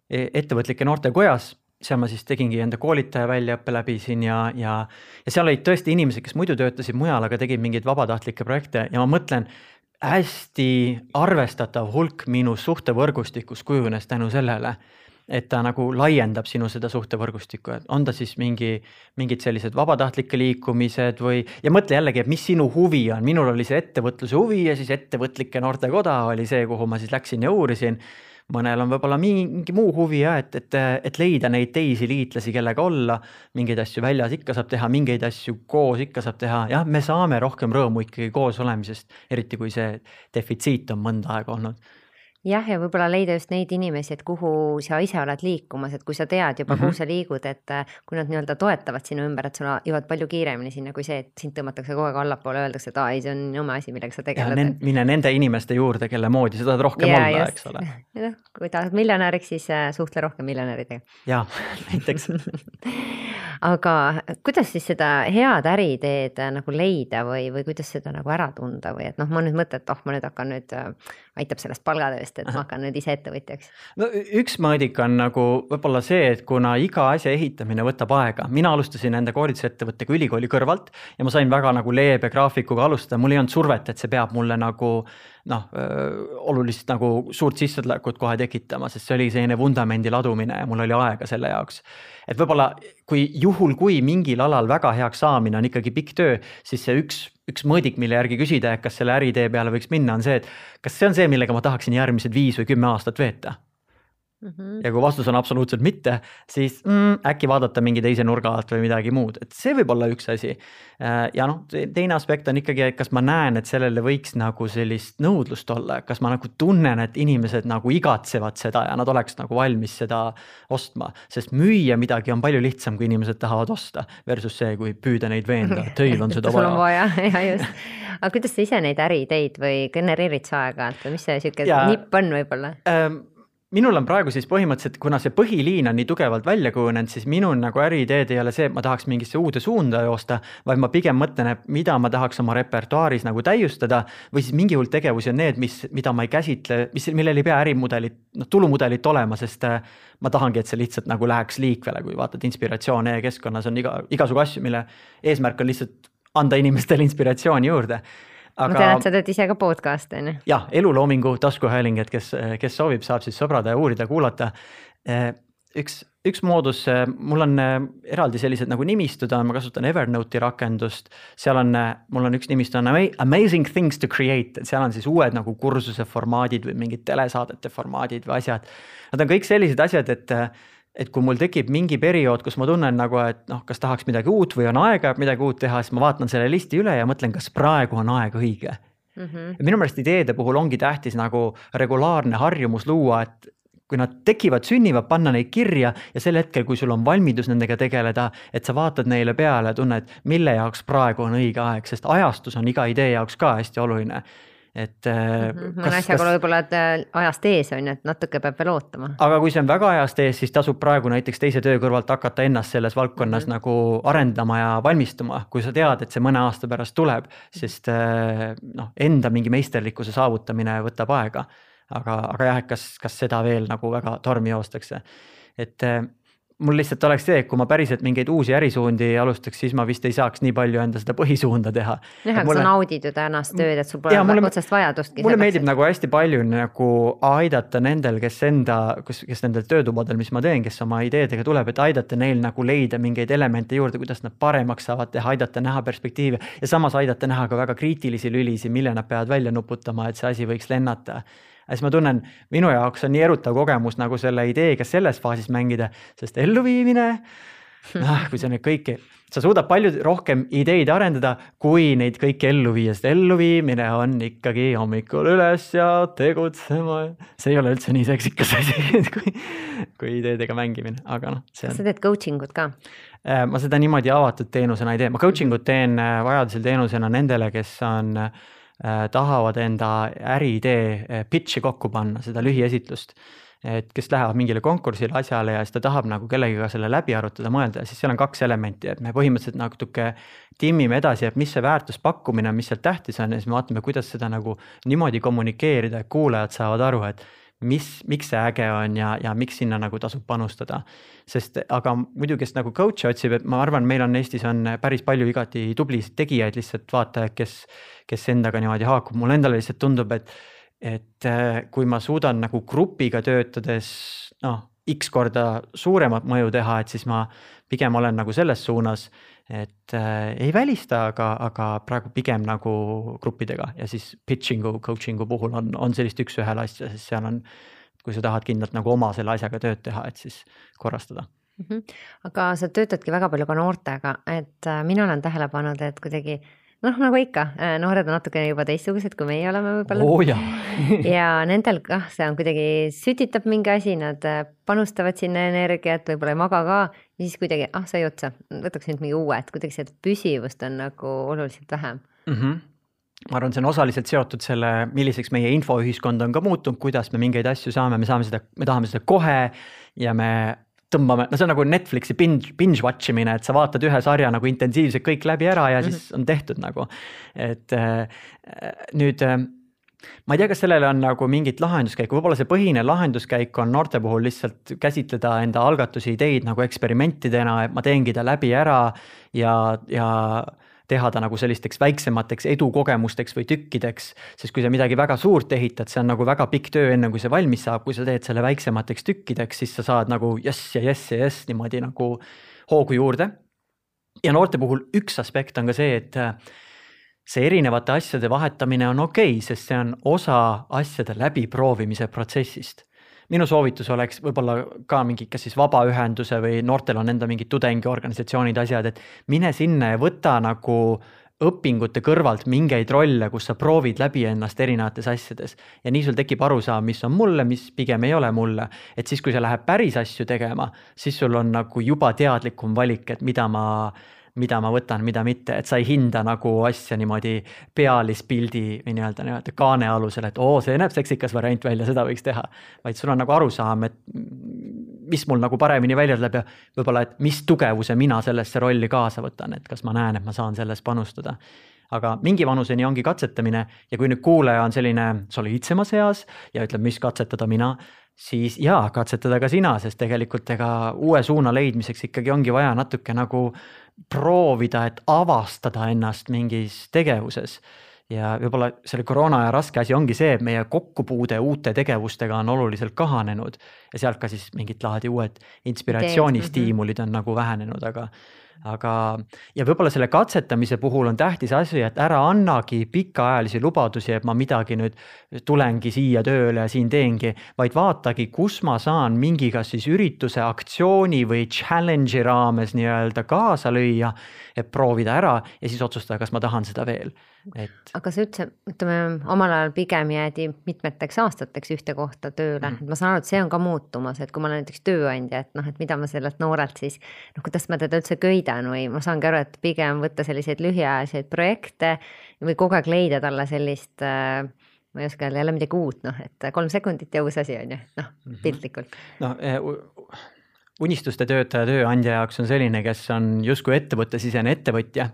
e-, ettevõtlike noortekojas seal ma siis tegingi enda koolitaja väljaõppe läbisin ja, ja, ja seal olid tõesti inimesed, kes muidu töötasid mujal, aga tegid mingeid vabatahtlikke projekte. Ja ma mõtlen, hästi arvestatav hulk minu suhtevõrgustikus kujunes tänu sellele, et ta nagu laiendab sinu seda suhtevõrgustikku, et on ta siis mingi, mingid sellised vabatahtlike liikumised või, ja mõtle jällegi, et mis sinu huvi on, minul oli see ettevõtluse huvi ja siis ettevõtlike noortekoda oli see, kuhu ma siis läksin ja uurisin mõnel on võib-olla mingi muu huvi ja et, et, et leida neid teisi liitlasi, kellega olla. mingeid asju väljas ikka saab teha, mingeid asju koos ikka saab teha, jah, me saame rohkem rõõmu ikkagi koos olemisest, eriti kui see defitsiit on mõnda aega olnud jah, ja võib-olla leida just neid inimesi, et kuhu sa ise oled liikumas, et kui sa tead juba mm, -hmm. kuhu sa liigud, et äh, kui nad nii-öelda toetavad sinu ümber, et sa jõuad palju kiiremini sinna, kui see, et sind tõmmatakse kogu aeg allapoole, öeldakse, et aa ei, see on oma asi, millega sa tegeled. Nen, mine nende inimeste juurde, kelle moodi sa tahad rohkem ja, olla, eks ole. [laughs] noh, kui tahad miljonäriks, siis äh, suhtle rohkem miljonäridega. jaa, [laughs] näiteks [laughs] aga kuidas siis seda head äriideed äh, nagu leida või, või kuidas seda nagu ära tunda või et noh, ma nüüd mõtlen, et oh, ma nüüd hakkan nüüd aitab sellest palgatööst, et ma hakkan nüüd ise ettevõtjaks? no üks mõõdik on nagu võib-olla see, et kuna iga asja ehitamine võtab aega, mina alustasin enda koolitusettevõttega ülikooli kõrvalt ja ma sain väga nagu leebe graafikuga alustada, mul ei olnud survet, et see peab mulle nagu noh, olulist nagu suurt sissetulekut kohe tekitama, sest see oli selline vundamendi ladumine ja mul oli aega selle jaoks. et võib-olla kui juhul, kui mingil alal väga heaks saamine on ikkagi pikk töö, siis see üks, üks mõõdik, mille järgi küsida, et kas selle äritee peale võiks minna, on see, et kas see on see, millega ma tahaksin järgmised viis või kümme aastat veeta Mm -hmm. ja kui vastus on absoluutselt mitte, siis mm, äkki vaadata mingi teise nurga alt või midagi muud, et see võib olla üks asi. Äh, ja noh, teine aspekt on ikkagi, et kas ma näen, et sellele võiks nagu sellist nõudlust olla, kas ma nagu tunnen, et inimesed nagu igatsevad seda ja nad oleks nagu valmis seda ostma. sest müüa midagi on palju lihtsam, kui inimesed tahavad osta, versus see, kui püüda neid veenda, [laughs] teil on seda vaja. vaja, [laughs] ja just. [laughs] aga kuidas sa ise neid äriideid või genereerid sa aeg-ajalt või mis see sihuke nipp on võib-olla ähm,? Minul on praegu siis põhimõtteliselt, kuna see põhiliin on nii tugevalt välja kujunenud, siis minul nagu äriideed ei ole see, et ma tahaks mingisse uude suunda joosta, vaid ma pigem mõtlen, et mida ma tahaks oma repertuaaris nagu täiustada või siis mingi hulk tegevusi on need, mis, mida ma ei käsitle, mis, millel ei pea ärimudelit, noh tulumudelit olema, sest äh, ma tahangi, et see lihtsalt nagu läheks liikvele, kui vaatad inspiratsioone e-keskkonnas on iga, igasugu asju, mille eesmärk on lihtsalt anda inimestele inspiratsiooni juurde aga. ma tean, et sa teed ise ka podcast'e on ju. jah, eluloomingu taskuhääling, et kes, kes soovib, saab siis sõbrada ja uurida, kuulata. üks, üks moodus, mul on eraldi sellised nagu nimistud on, ma kasutan Evernote'i rakendust. seal on, mul on üks nimistu on amazing things to create, et seal on siis uued nagu kursuse formaadid või mingid telesaadete formaadid või asjad. Nad on kõik sellised asjad, et et kui mul tekib mingi periood, kus ma tunnen nagu, et noh, kas tahaks midagi uut või on aega midagi uut teha, siis ma vaatan selle listi üle ja mõtlen, kas praegu on aeg õige mm. -hmm. minu meelest ideede puhul ongi tähtis nagu regulaarne harjumus luua, et kui nad tekivad, sünnivad, panna neid kirja ja sel hetkel, kui sul on valmidus nendega tegeleda, et sa vaatad neile peale, tunned, mille jaoks praegu on õige aeg, sest ajastus on iga idee jaoks ka hästi oluline et mm. -hmm. mõne asjaga võib-olla, et äh, ajast ees on ju, et natuke peab veel ootama. aga kui see on väga ajast ees, siis tasub praegu näiteks teise töö kõrvalt hakata ennast selles valdkonnas mm -hmm. nagu arendama ja valmistuma, kui sa tead, et see mõne aasta pärast tuleb, sest äh, noh, enda mingi meisterlikkuse saavutamine võtab aega. aga, aga jah, et kas, kas seda veel nagu väga tormi joostakse, et mul lihtsalt oleks see, et kui ma päriselt mingeid uusi ärisuundi alustaks, siis ma vist ei saaks nii palju enda seda põhisuunda teha. jah, aga mulle... sa naudid ju tänast tööd, et sul pole mulle, otsest vajadustki. mulle meeldib nagu hästi palju nagu aidata nendel, kes enda, kes, kes nendel töötubadel, mis ma teen, kes oma ideedega tuleb, et aidata neil nagu leida mingeid elemente juurde, kuidas nad paremaks saavad teha, aidata näha perspektiive ja samas aidata näha ka väga kriitilisi lülisid, mille nad peavad välja nuputama, et see asi võiks lennata ja siis ma tunnen, minu jaoks on nii erutav kogemus nagu selle ideega selles faasis mängida, sest elluviimine, noh, kui sa nüüd kõiki sa suudad palju rohkem ideid arendada, kui neid kõiki ellu viia, sest elluviimine on ikkagi hommikul üles ja tegutsema. see ei ole üldse nii seksikas asi kui, kui ideedega mängimine, aga noh. kas sa teed coaching ut ka? Äh, ma seda niimoodi avatud teenusena ei tee, ma coaching ut teen äh, vajadusel teenusena nendele, kes on äh, tahavad enda äriidee pitch'i kokku panna, seda lühiesitlust. Et kes lähevad mingile konkursile, asjale ja siis ta tahab nagu kellegiga selle läbi arutada, mõelda ja siis seal on kaks elementi, et me põhimõtteliselt natuke timmime edasi, et mis see väärtuspakkumine on, mis seal tähtis on ja siis me vaatame, kuidas seda nagu niimoodi kommunikeerida, et kuulajad saavad aru, et mis, miks see äge on ja, ja miks sinna nagu tasub panustada. sest aga muidu, kes nagu coach'i otsib, et ma arvan, meil on Eestis on päris palju igati tublisid tegijaid, lihtsalt vaatajaid, kes, kes endaga niimoodi haakub, mulle endale lihtsalt tundub, et et äh, kui ma suudan nagu grupiga töötades noh, X korda suuremat mõju teha, et siis ma pigem olen nagu selles suunas, et äh, ei välista, aga, aga praegu pigem nagu gruppidega ja siis pitching'u, coaching'u puhul on, on sellist üks-ühele asja, sest seal on, kui sa tahad kindlalt nagu oma selle asjaga tööd teha, et siis korrastada mm. -hmm. aga sa töötadki väga palju ka noortega, et äh, mina olen tähele pannud, et kuidagi noh, nagu ikka, äh, noored on natukene juba teistsugused, kui meie oleme võib-olla oh,. [laughs] ja nendel kah, see on kuidagi sütitab mingi asi, nad äh, panustavad sinna energiat, võib-olla ei maga ka. ja siis kuidagi, ah sai otsa, võtaks nüüd mingi uue, et kuidagi seda püsivust on nagu oluliselt vähem mm. -hmm ma arvan, see on osaliselt seotud selle, milliseks meie infoühiskond on ka muutunud, kuidas me mingeid asju saame, me saame seda, me tahame seda kohe ja me tõmbame, no see on nagu Netflixi binge, binge watch imine, et sa vaatad ühe sarja nagu intensiivselt kõik läbi ära ja mm -hmm. siis on tehtud nagu. et äh, nüüd äh, ma ei tea, kas sellele on nagu mingit lahenduskäiku, võib-olla see põhine lahenduskäik on noorte puhul lihtsalt käsitleda enda algatusi, ideid nagu eksperimentidena, et ma teengi ta läbi ära ja, ja teha ta nagu sellisteks väiksemateks edukogemusteks või tükkideks. sest kui sa midagi väga suurt ehitad, see on nagu väga pikk töö, enne kui see valmis saab, kui sa teed selle väiksemateks tükkideks, siis sa saad nagu jess ja jess ja jess niimoodi nagu hoogu juurde. ja noorte puhul üks aspekt on ka see, et äh, see erinevate asjade vahetamine on okei okay,, sest see on osa asjade läbiproovimise protsessist minu soovitus oleks võib-olla ka mingi, kas siis vabaühenduse või noortel on enda mingid tudengiorganisatsioonid, asjad, et mine sinna ja võta nagu õpingute kõrvalt mingeid rolle, kus sa proovid läbi ennast erinevates asjades. ja nii sul tekib arusaam, mis on mulle, mis pigem ei ole mulle. et siis, kui sa lähed päris asju tegema, siis sul on nagu juba teadlikum valik, et mida ma mida ma võtan, mida mitte, et sa ei hinda nagu asja niimoodi pealispildi või nii-öelda nii-öelda kaane alusel, et oo, see näeb seksikas variant välja, seda võiks teha. vaid sul on nagu arusaam, et mis mul nagu paremini välja tuleb ja võib-olla, et mis tugevuse mina sellesse rolli kaasa võtan, et kas ma näen, et ma saan selles panustada aga mingi vanuseni ongi katsetamine ja kui nüüd kuulaja on selline soliidsemas eas ja ütleb, mis katsetada mina, siis jaa, katsetada ka sina, sest tegelikult ega uue suuna leidmiseks ikkagi ongi vaja natuke nagu proovida, et avastada ennast mingis tegevuses. ja võib-olla selle koroona aja raske asi ongi see, et meie kokkupuude uute tegevustega on oluliselt kahanenud ja sealt ka siis mingit laadi uued inspiratsioonistiimulid on nagu vähenenud, aga aga, ja võib-olla selle katsetamise puhul on tähtis asi, et ära annagi pikaajalisi lubadusi, et ma midagi nüüd tulengi siia tööle ja siin teengi, vaid vaatagi, kus ma saan mingi kas siis ürituse, aktsiooni või challenge'i raames nii-öelda kaasa lüüa, et proovida ära ja siis otsustada, kas ma tahan seda veel et. aga sa üldse, ütleme omal ajal pigem jäädi mitmeteks aastateks ühte kohta tööle mm., ma saan aru, et see on ka muutumas, et kui ma olen näiteks tööandja, et noh, et mida ma sellelt noorelt siis. noh, kuidas ma teda üldse köidan või ma saangi aru, et pigem võtta selliseid lühiajaliseid projekte või kogu aeg leida talle sellist äh, ma ei oska öelda jälle midagi uut, noh, et kolm sekundit ja uus asi on ju, noh mm -hmm. piltlikult. noh eh, unistuste töötaja tööandja jaoks on selline, kes on justkui ettevõttesisene ettevõtja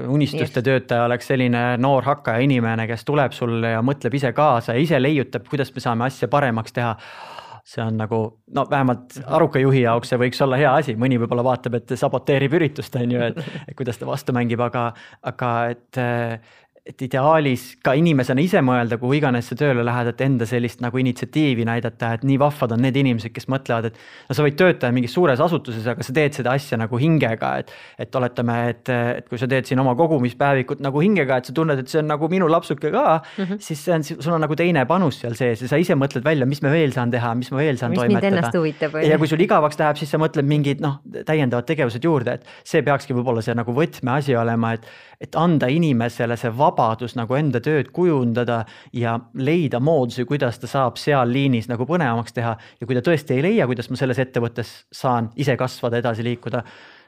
unistuste yes. töötaja oleks selline noor hakkaja inimene, kes tuleb sulle ja mõtleb ise kaasa ja ise leiutab, kuidas me saame asja paremaks teha. see on nagu no vähemalt aruka juhi jaoks see võiks olla hea asi, mõni võib-olla vaatab, et saboteerib üritust, on ju, et kuidas ta vastu mängib, aga, aga et et ideaalis ka inimesena ise mõelda, kuhu iganes sa tööle lähed, et enda sellist nagu initsiatiivi näidata, et nii vahvad on need inimesed, kes mõtlevad, et no sa võid töötada mingis suures asutuses, aga sa teed seda asja nagu hingega, et et oletame, et, et kui sa teed siin oma kogumispäevikut nagu hingega, et sa tunned, et see on nagu minu lapsuke ka mm, -hmm. siis see on, sul on nagu teine panus seal sees ja sa ise mõtled välja, mis ma veel saan teha, mis ma veel saan mis toimetada. ja kui sul igavaks läheb, siis sa mõtled mingid noh, täiendavad tegevused juurde, et see peakski võib-olla see nagu võtmeasi olema, et et anda inimesele see vabadus nagu enda tööd kujundada ja leida moodusi, kuidas ta saab seal liinis nagu põnevamaks teha. Ja kui ta tõesti ei leia, kuidas ma selles ettevõttes saan ise kasvada, edasi liikuda,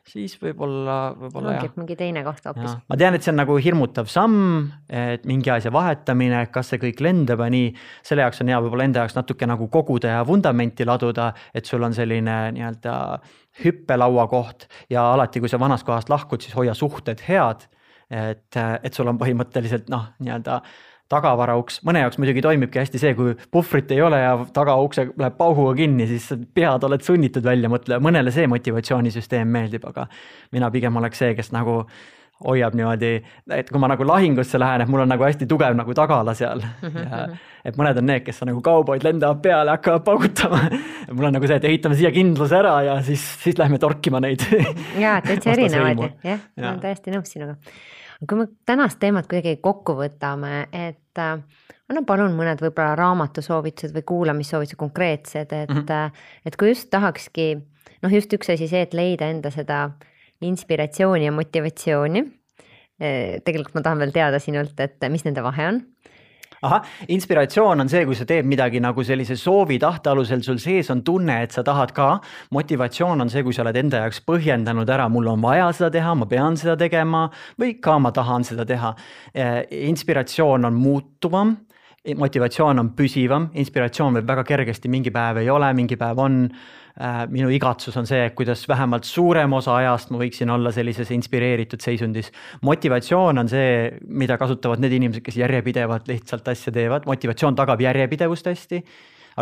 siis võib-olla, võib-olla jah. mingi teine koht hoopis. Ma tean, et see on nagu hirmutav samm, et mingi asja vahetamine, kas see kõik lendab ja nii, selle jaoks on hea võib-olla enda jaoks natuke nagu koguda ja vundamenti laduda, et sul on selline nii-öelda hüppelaua koht. Ja alati, kui sa vanast kohast lahkud, siis hoia suhted head. Et, et sul on põhimõtteliselt noh, nii-öelda tagavarauks, mõne jaoks muidugi toimibki hästi see, kui puhvrit ei ole ja tagaukse läheb pauguga kinni, siis pead oled sunnitud välja mõtlema, mõnele see motivatsioonisüsteem meeldib, aga mina pigem oleks see, kes nagu hoiab niimoodi, et kui ma nagu lahingusse lähen, et mul on nagu hästi tugev nagu tagala seal ja et mõned on need, kes on nagu kauboid, lendavad peale, hakkavad paugutama. mul on nagu see, et ehitame siia kindluse ära ja siis, siis lähme torkima neid. jaa, täitsa [laughs] erinevaid, jah, ma Jaa. olen täiesti nõus sinuga. Kui me tänast teemat kuidagi kokku võtame, et äh, anna palun mõned võib-olla raamatusoovitused või kuulamissoovitused konkreetsed, et mm. -hmm. et kui just tahakski, noh, just üks asi see, et leida enda seda inspiratsiooni ja motivatsiooni. tegelikult ma tahan veel teada sinult, et mis nende vahe on. Ahah, inspiratsioon on see, kui sa teed midagi nagu sellise soovi tahte alusel, sul sees on tunne, et sa tahad ka. motivatsioon on see, kui sa oled enda jaoks põhjendanud ära, mul on vaja seda teha, ma pean seda tegema või ka ma tahan seda teha. inspiratsioon on muutuvam motivatsioon on püsivam, inspiratsioon võib väga kergesti, mingi päev ei ole, mingi päev on. Minu igatsus on see, kuidas vähemalt suurem osa ajast ma võiksin olla sellises inspireeritud seisundis. motivatsioon on see, mida kasutavad need inimesed, kes järjepidevalt lihtsalt asja teevad, motivatsioon tagab järjepidevust hästi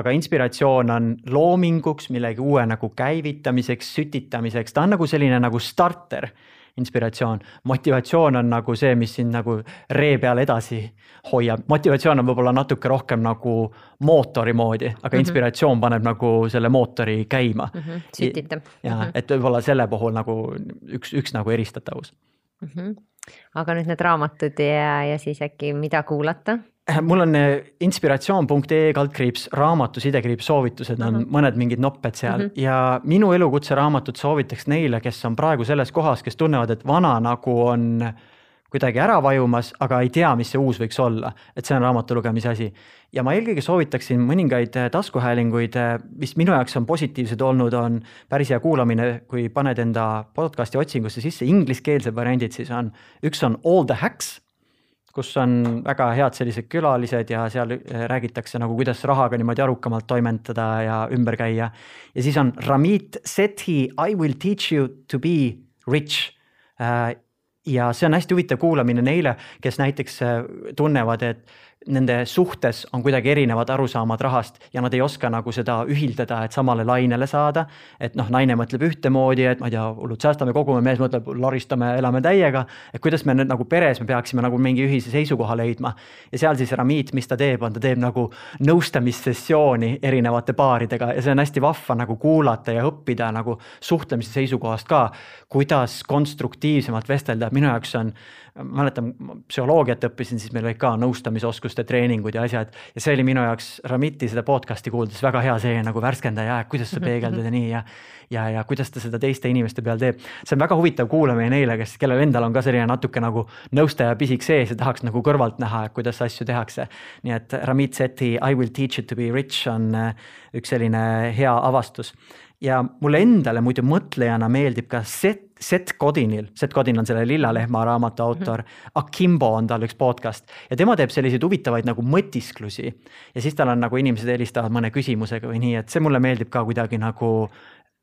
aga inspiratsioon on loominguks, millegi uue nagu käivitamiseks, sütitamiseks, ta on nagu selline nagu starter inspiratsioon, motivatsioon on nagu see, mis sind nagu ree peal edasi hoiab, motivatsioon on võib-olla natuke rohkem nagu mootori moodi, aga mm. -hmm. inspiratsioon paneb nagu selle mootori käima Mm -hmm. sütitab. ja Mhm. et võib-olla selle puhul nagu üks, üks nagu eristatavus. Mm -hmm. aga nüüd need raamatud ja, ja siis äkki, mida kuulata? Mul on eh, inspiratsioon.ee kaldkriips raamatu sidekriips soovitused on Ahah. mõned mingid nopped seal mm. -hmm. ja minu elukutse raamatut soovitaks neile, kes on praegu selles kohas, kes tunnevad, et vana nagu on kuidagi ära vajumas, aga ei tea, mis see uus võiks olla, et see on raamatu lugemise asi. ja ma eelkõige soovitaksin mõningaid eh, taskuhäälinguid, mis minu jaoks on positiivsed olnud, on päris hea kuulamine, kui paned enda podcast'i otsingusse sisse ingliskeelsed variandid, siis on, üks on All the Hacks kus on väga head sellised külalised ja seal eh, räägitakse nagu, kuidas rahaga niimoodi arukamalt toimetada ja ümber käia. ja siis on Ramit Sethi I will teach you to be rich. ja see on hästi huvitav kuulamine neile, kes näiteks eh, tunnevad, et nende suhtes on kuidagi erinevad arusaamad rahast ja nad ei oska nagu seda ühildada, et samale lainele saada. et noh, naine mõtleb ühtemoodi, et ma ei tea, hullult säästame, kogume, mees mõtleb, laristame, elame täiega. et kuidas me nüüd nagu peres, me peaksime nagu mingi ühise seisukoha leidma. ja seal siis Ramit, mis ta teeb, on ta teeb nagu nõustamissessiooni erinevate paaridega ja see on hästi vahva nagu kuulata ja õppida nagu suhtlemise seisukohast ka. kuidas konstruktiivsemalt vestelda, minu jaoks on mäletan, psühholoogiat õppisin, siis meil olid ka nõustamisoskuste treeningud ja asjad ja see oli minu jaoks Ramiti seda podcast'i kuuldes väga hea see nagu värskendaja, et kuidas sa peegeldad ja nii ja ja, ja kuidas ta seda teiste inimeste peal teeb. see on väga huvitav kuulamine neile, kes, kellel endal on ka selline natuke nagu nõustaja pisik sees ja tahaks nagu kõrvalt näha, et kuidas asju tehakse. nii et Ramit Seti I will teach you to be rich on äh, üks selline hea avastus ja mulle endale muidu mõtlejana meeldib ka Seth, Seth Godinil, Seth Godin on selle Lilla lehma raamatu autor, Akimbo on tal üks podcast ja tema teeb selliseid huvitavaid nagu mõtisklusi. ja siis tal on nagu inimesed helistavad mõne küsimusega või nii, et see mulle meeldib ka kuidagi nagu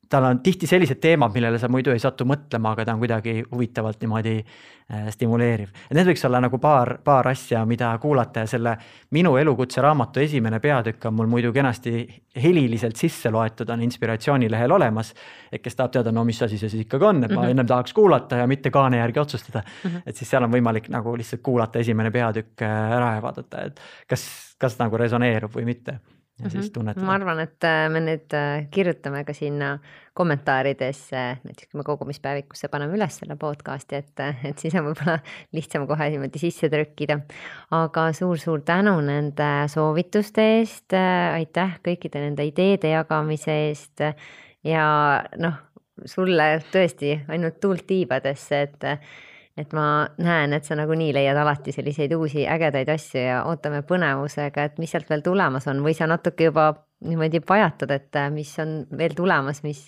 tal on tihti sellised teemad, millele sa muidu ei satu mõtlema, aga ta on kuidagi huvitavalt niimoodi äh, stimuleeriv. need võiks olla nagu paar, paar asja, mida kuulata ja selle minu elukutse raamatu esimene peatükk on mul muidu kenasti heliliselt sisse loetud, on inspiratsioonilehel olemas. et kes tahab teada, no mis asi see siis ikkagi on, et ma mm -hmm. ennem tahaks kuulata ja mitte kaane järgi otsustada mm. -hmm. et siis seal on võimalik nagu lihtsalt kuulata esimene peatükk äh, ära ja vaadata, et kas, kas nagu resoneerub või mitte ja mm -hmm. siis tunnetada. ma arvan, et äh, me nüüd äh, kirjutame ka sinna kommentaaridesse, näiteks kui me kogumispäevikusse paneme üles selle podcast'i, et, äh, et siis on võib-olla lihtsam kohe niimoodi sisse trükkida. aga suur-suur tänu nende soovituste eest, aitäh kõikide nende ideede jagamise eest ja noh, sulle tõesti ainult tuult tiibadesse, et et ma näen, et sa nagunii leiad alati selliseid uusi ägedaid asju ja ootame põnevusega, et mis sealt veel tulemas on või sa natuke juba niimoodi pajatad, et äh, mis on veel tulemas, mis,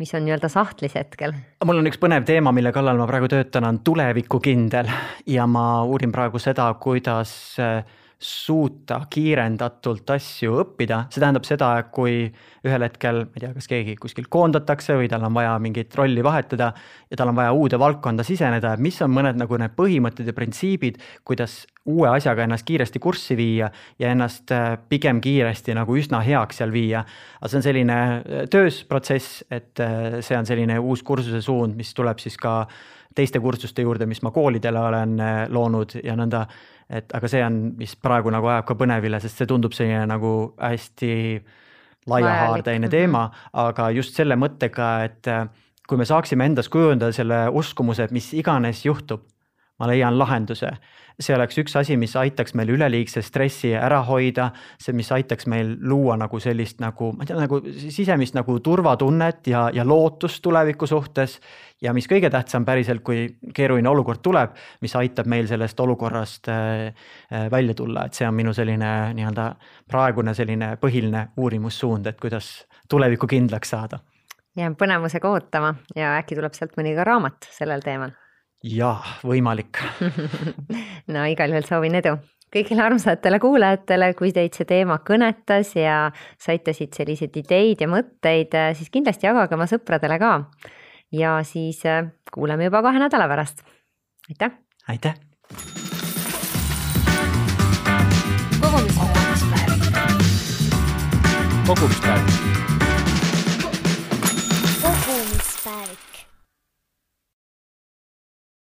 mis on nii-öelda sahtlis hetkel? mul on üks põnev teema, mille kallal ma praegu töötan, on tulevikukindel ja ma uurin praegu seda, kuidas äh, suuta kiirendatult asju õppida, see tähendab seda, kui ühel hetkel, ma ei tea, kas keegi kuskil koondatakse või tal on vaja mingit rolli vahetada ja tal on vaja uude valdkonda siseneda, et mis on mõned nagu need põhimõtted ja printsiibid, kuidas uue asjaga ennast kiiresti kurssi viia ja ennast äh, pigem kiiresti nagu üsna heaks seal viia. aga see on selline äh, töösprotsess, et äh, see on selline uus kursuse suund, mis tuleb siis ka teiste kursuste juurde, mis ma koolidele olen loonud ja nõnda et aga see on, mis praegu nagu ajab ka põnevile, sest see tundub selline nagu hästi laiahaardeline teema, mhm. aga just selle mõttega, et äh, kui me saaksime endas kujundada selle uskumuse, et mis iganes juhtub, ma leian lahenduse. see oleks üks asi, mis aitaks meil üleliigse stressi ära hoida, see, mis aitaks meil luua nagu sellist nagu, ma ei tea, nagu sisemist nagu turvatunnet ja, ja lootust tuleviku suhtes. ja mis kõige tähtsam päriselt, kui keeruline olukord tuleb, mis aitab meil sellest olukorrast äh, äh, välja tulla, et see on minu selline nii-öelda praegune selline põhiline uurimussuund, et kuidas tulevikku kindlaks saada jään põnevusega ootama ja äkki tuleb sealt mõni ka raamat sellel teemal jaa, võimalik [laughs] no igal juhul soovin edu kõigile armsatele kuulajatele, kui teid see teema kõnetas ja saite siit selliseid ideid ja mõtteid, siis kindlasti jagage oma sõpradele ka. ja siis äh, kuuleme juba kahe nädala pärast. aitäh. aitäh. kogumispäev. kogumispäev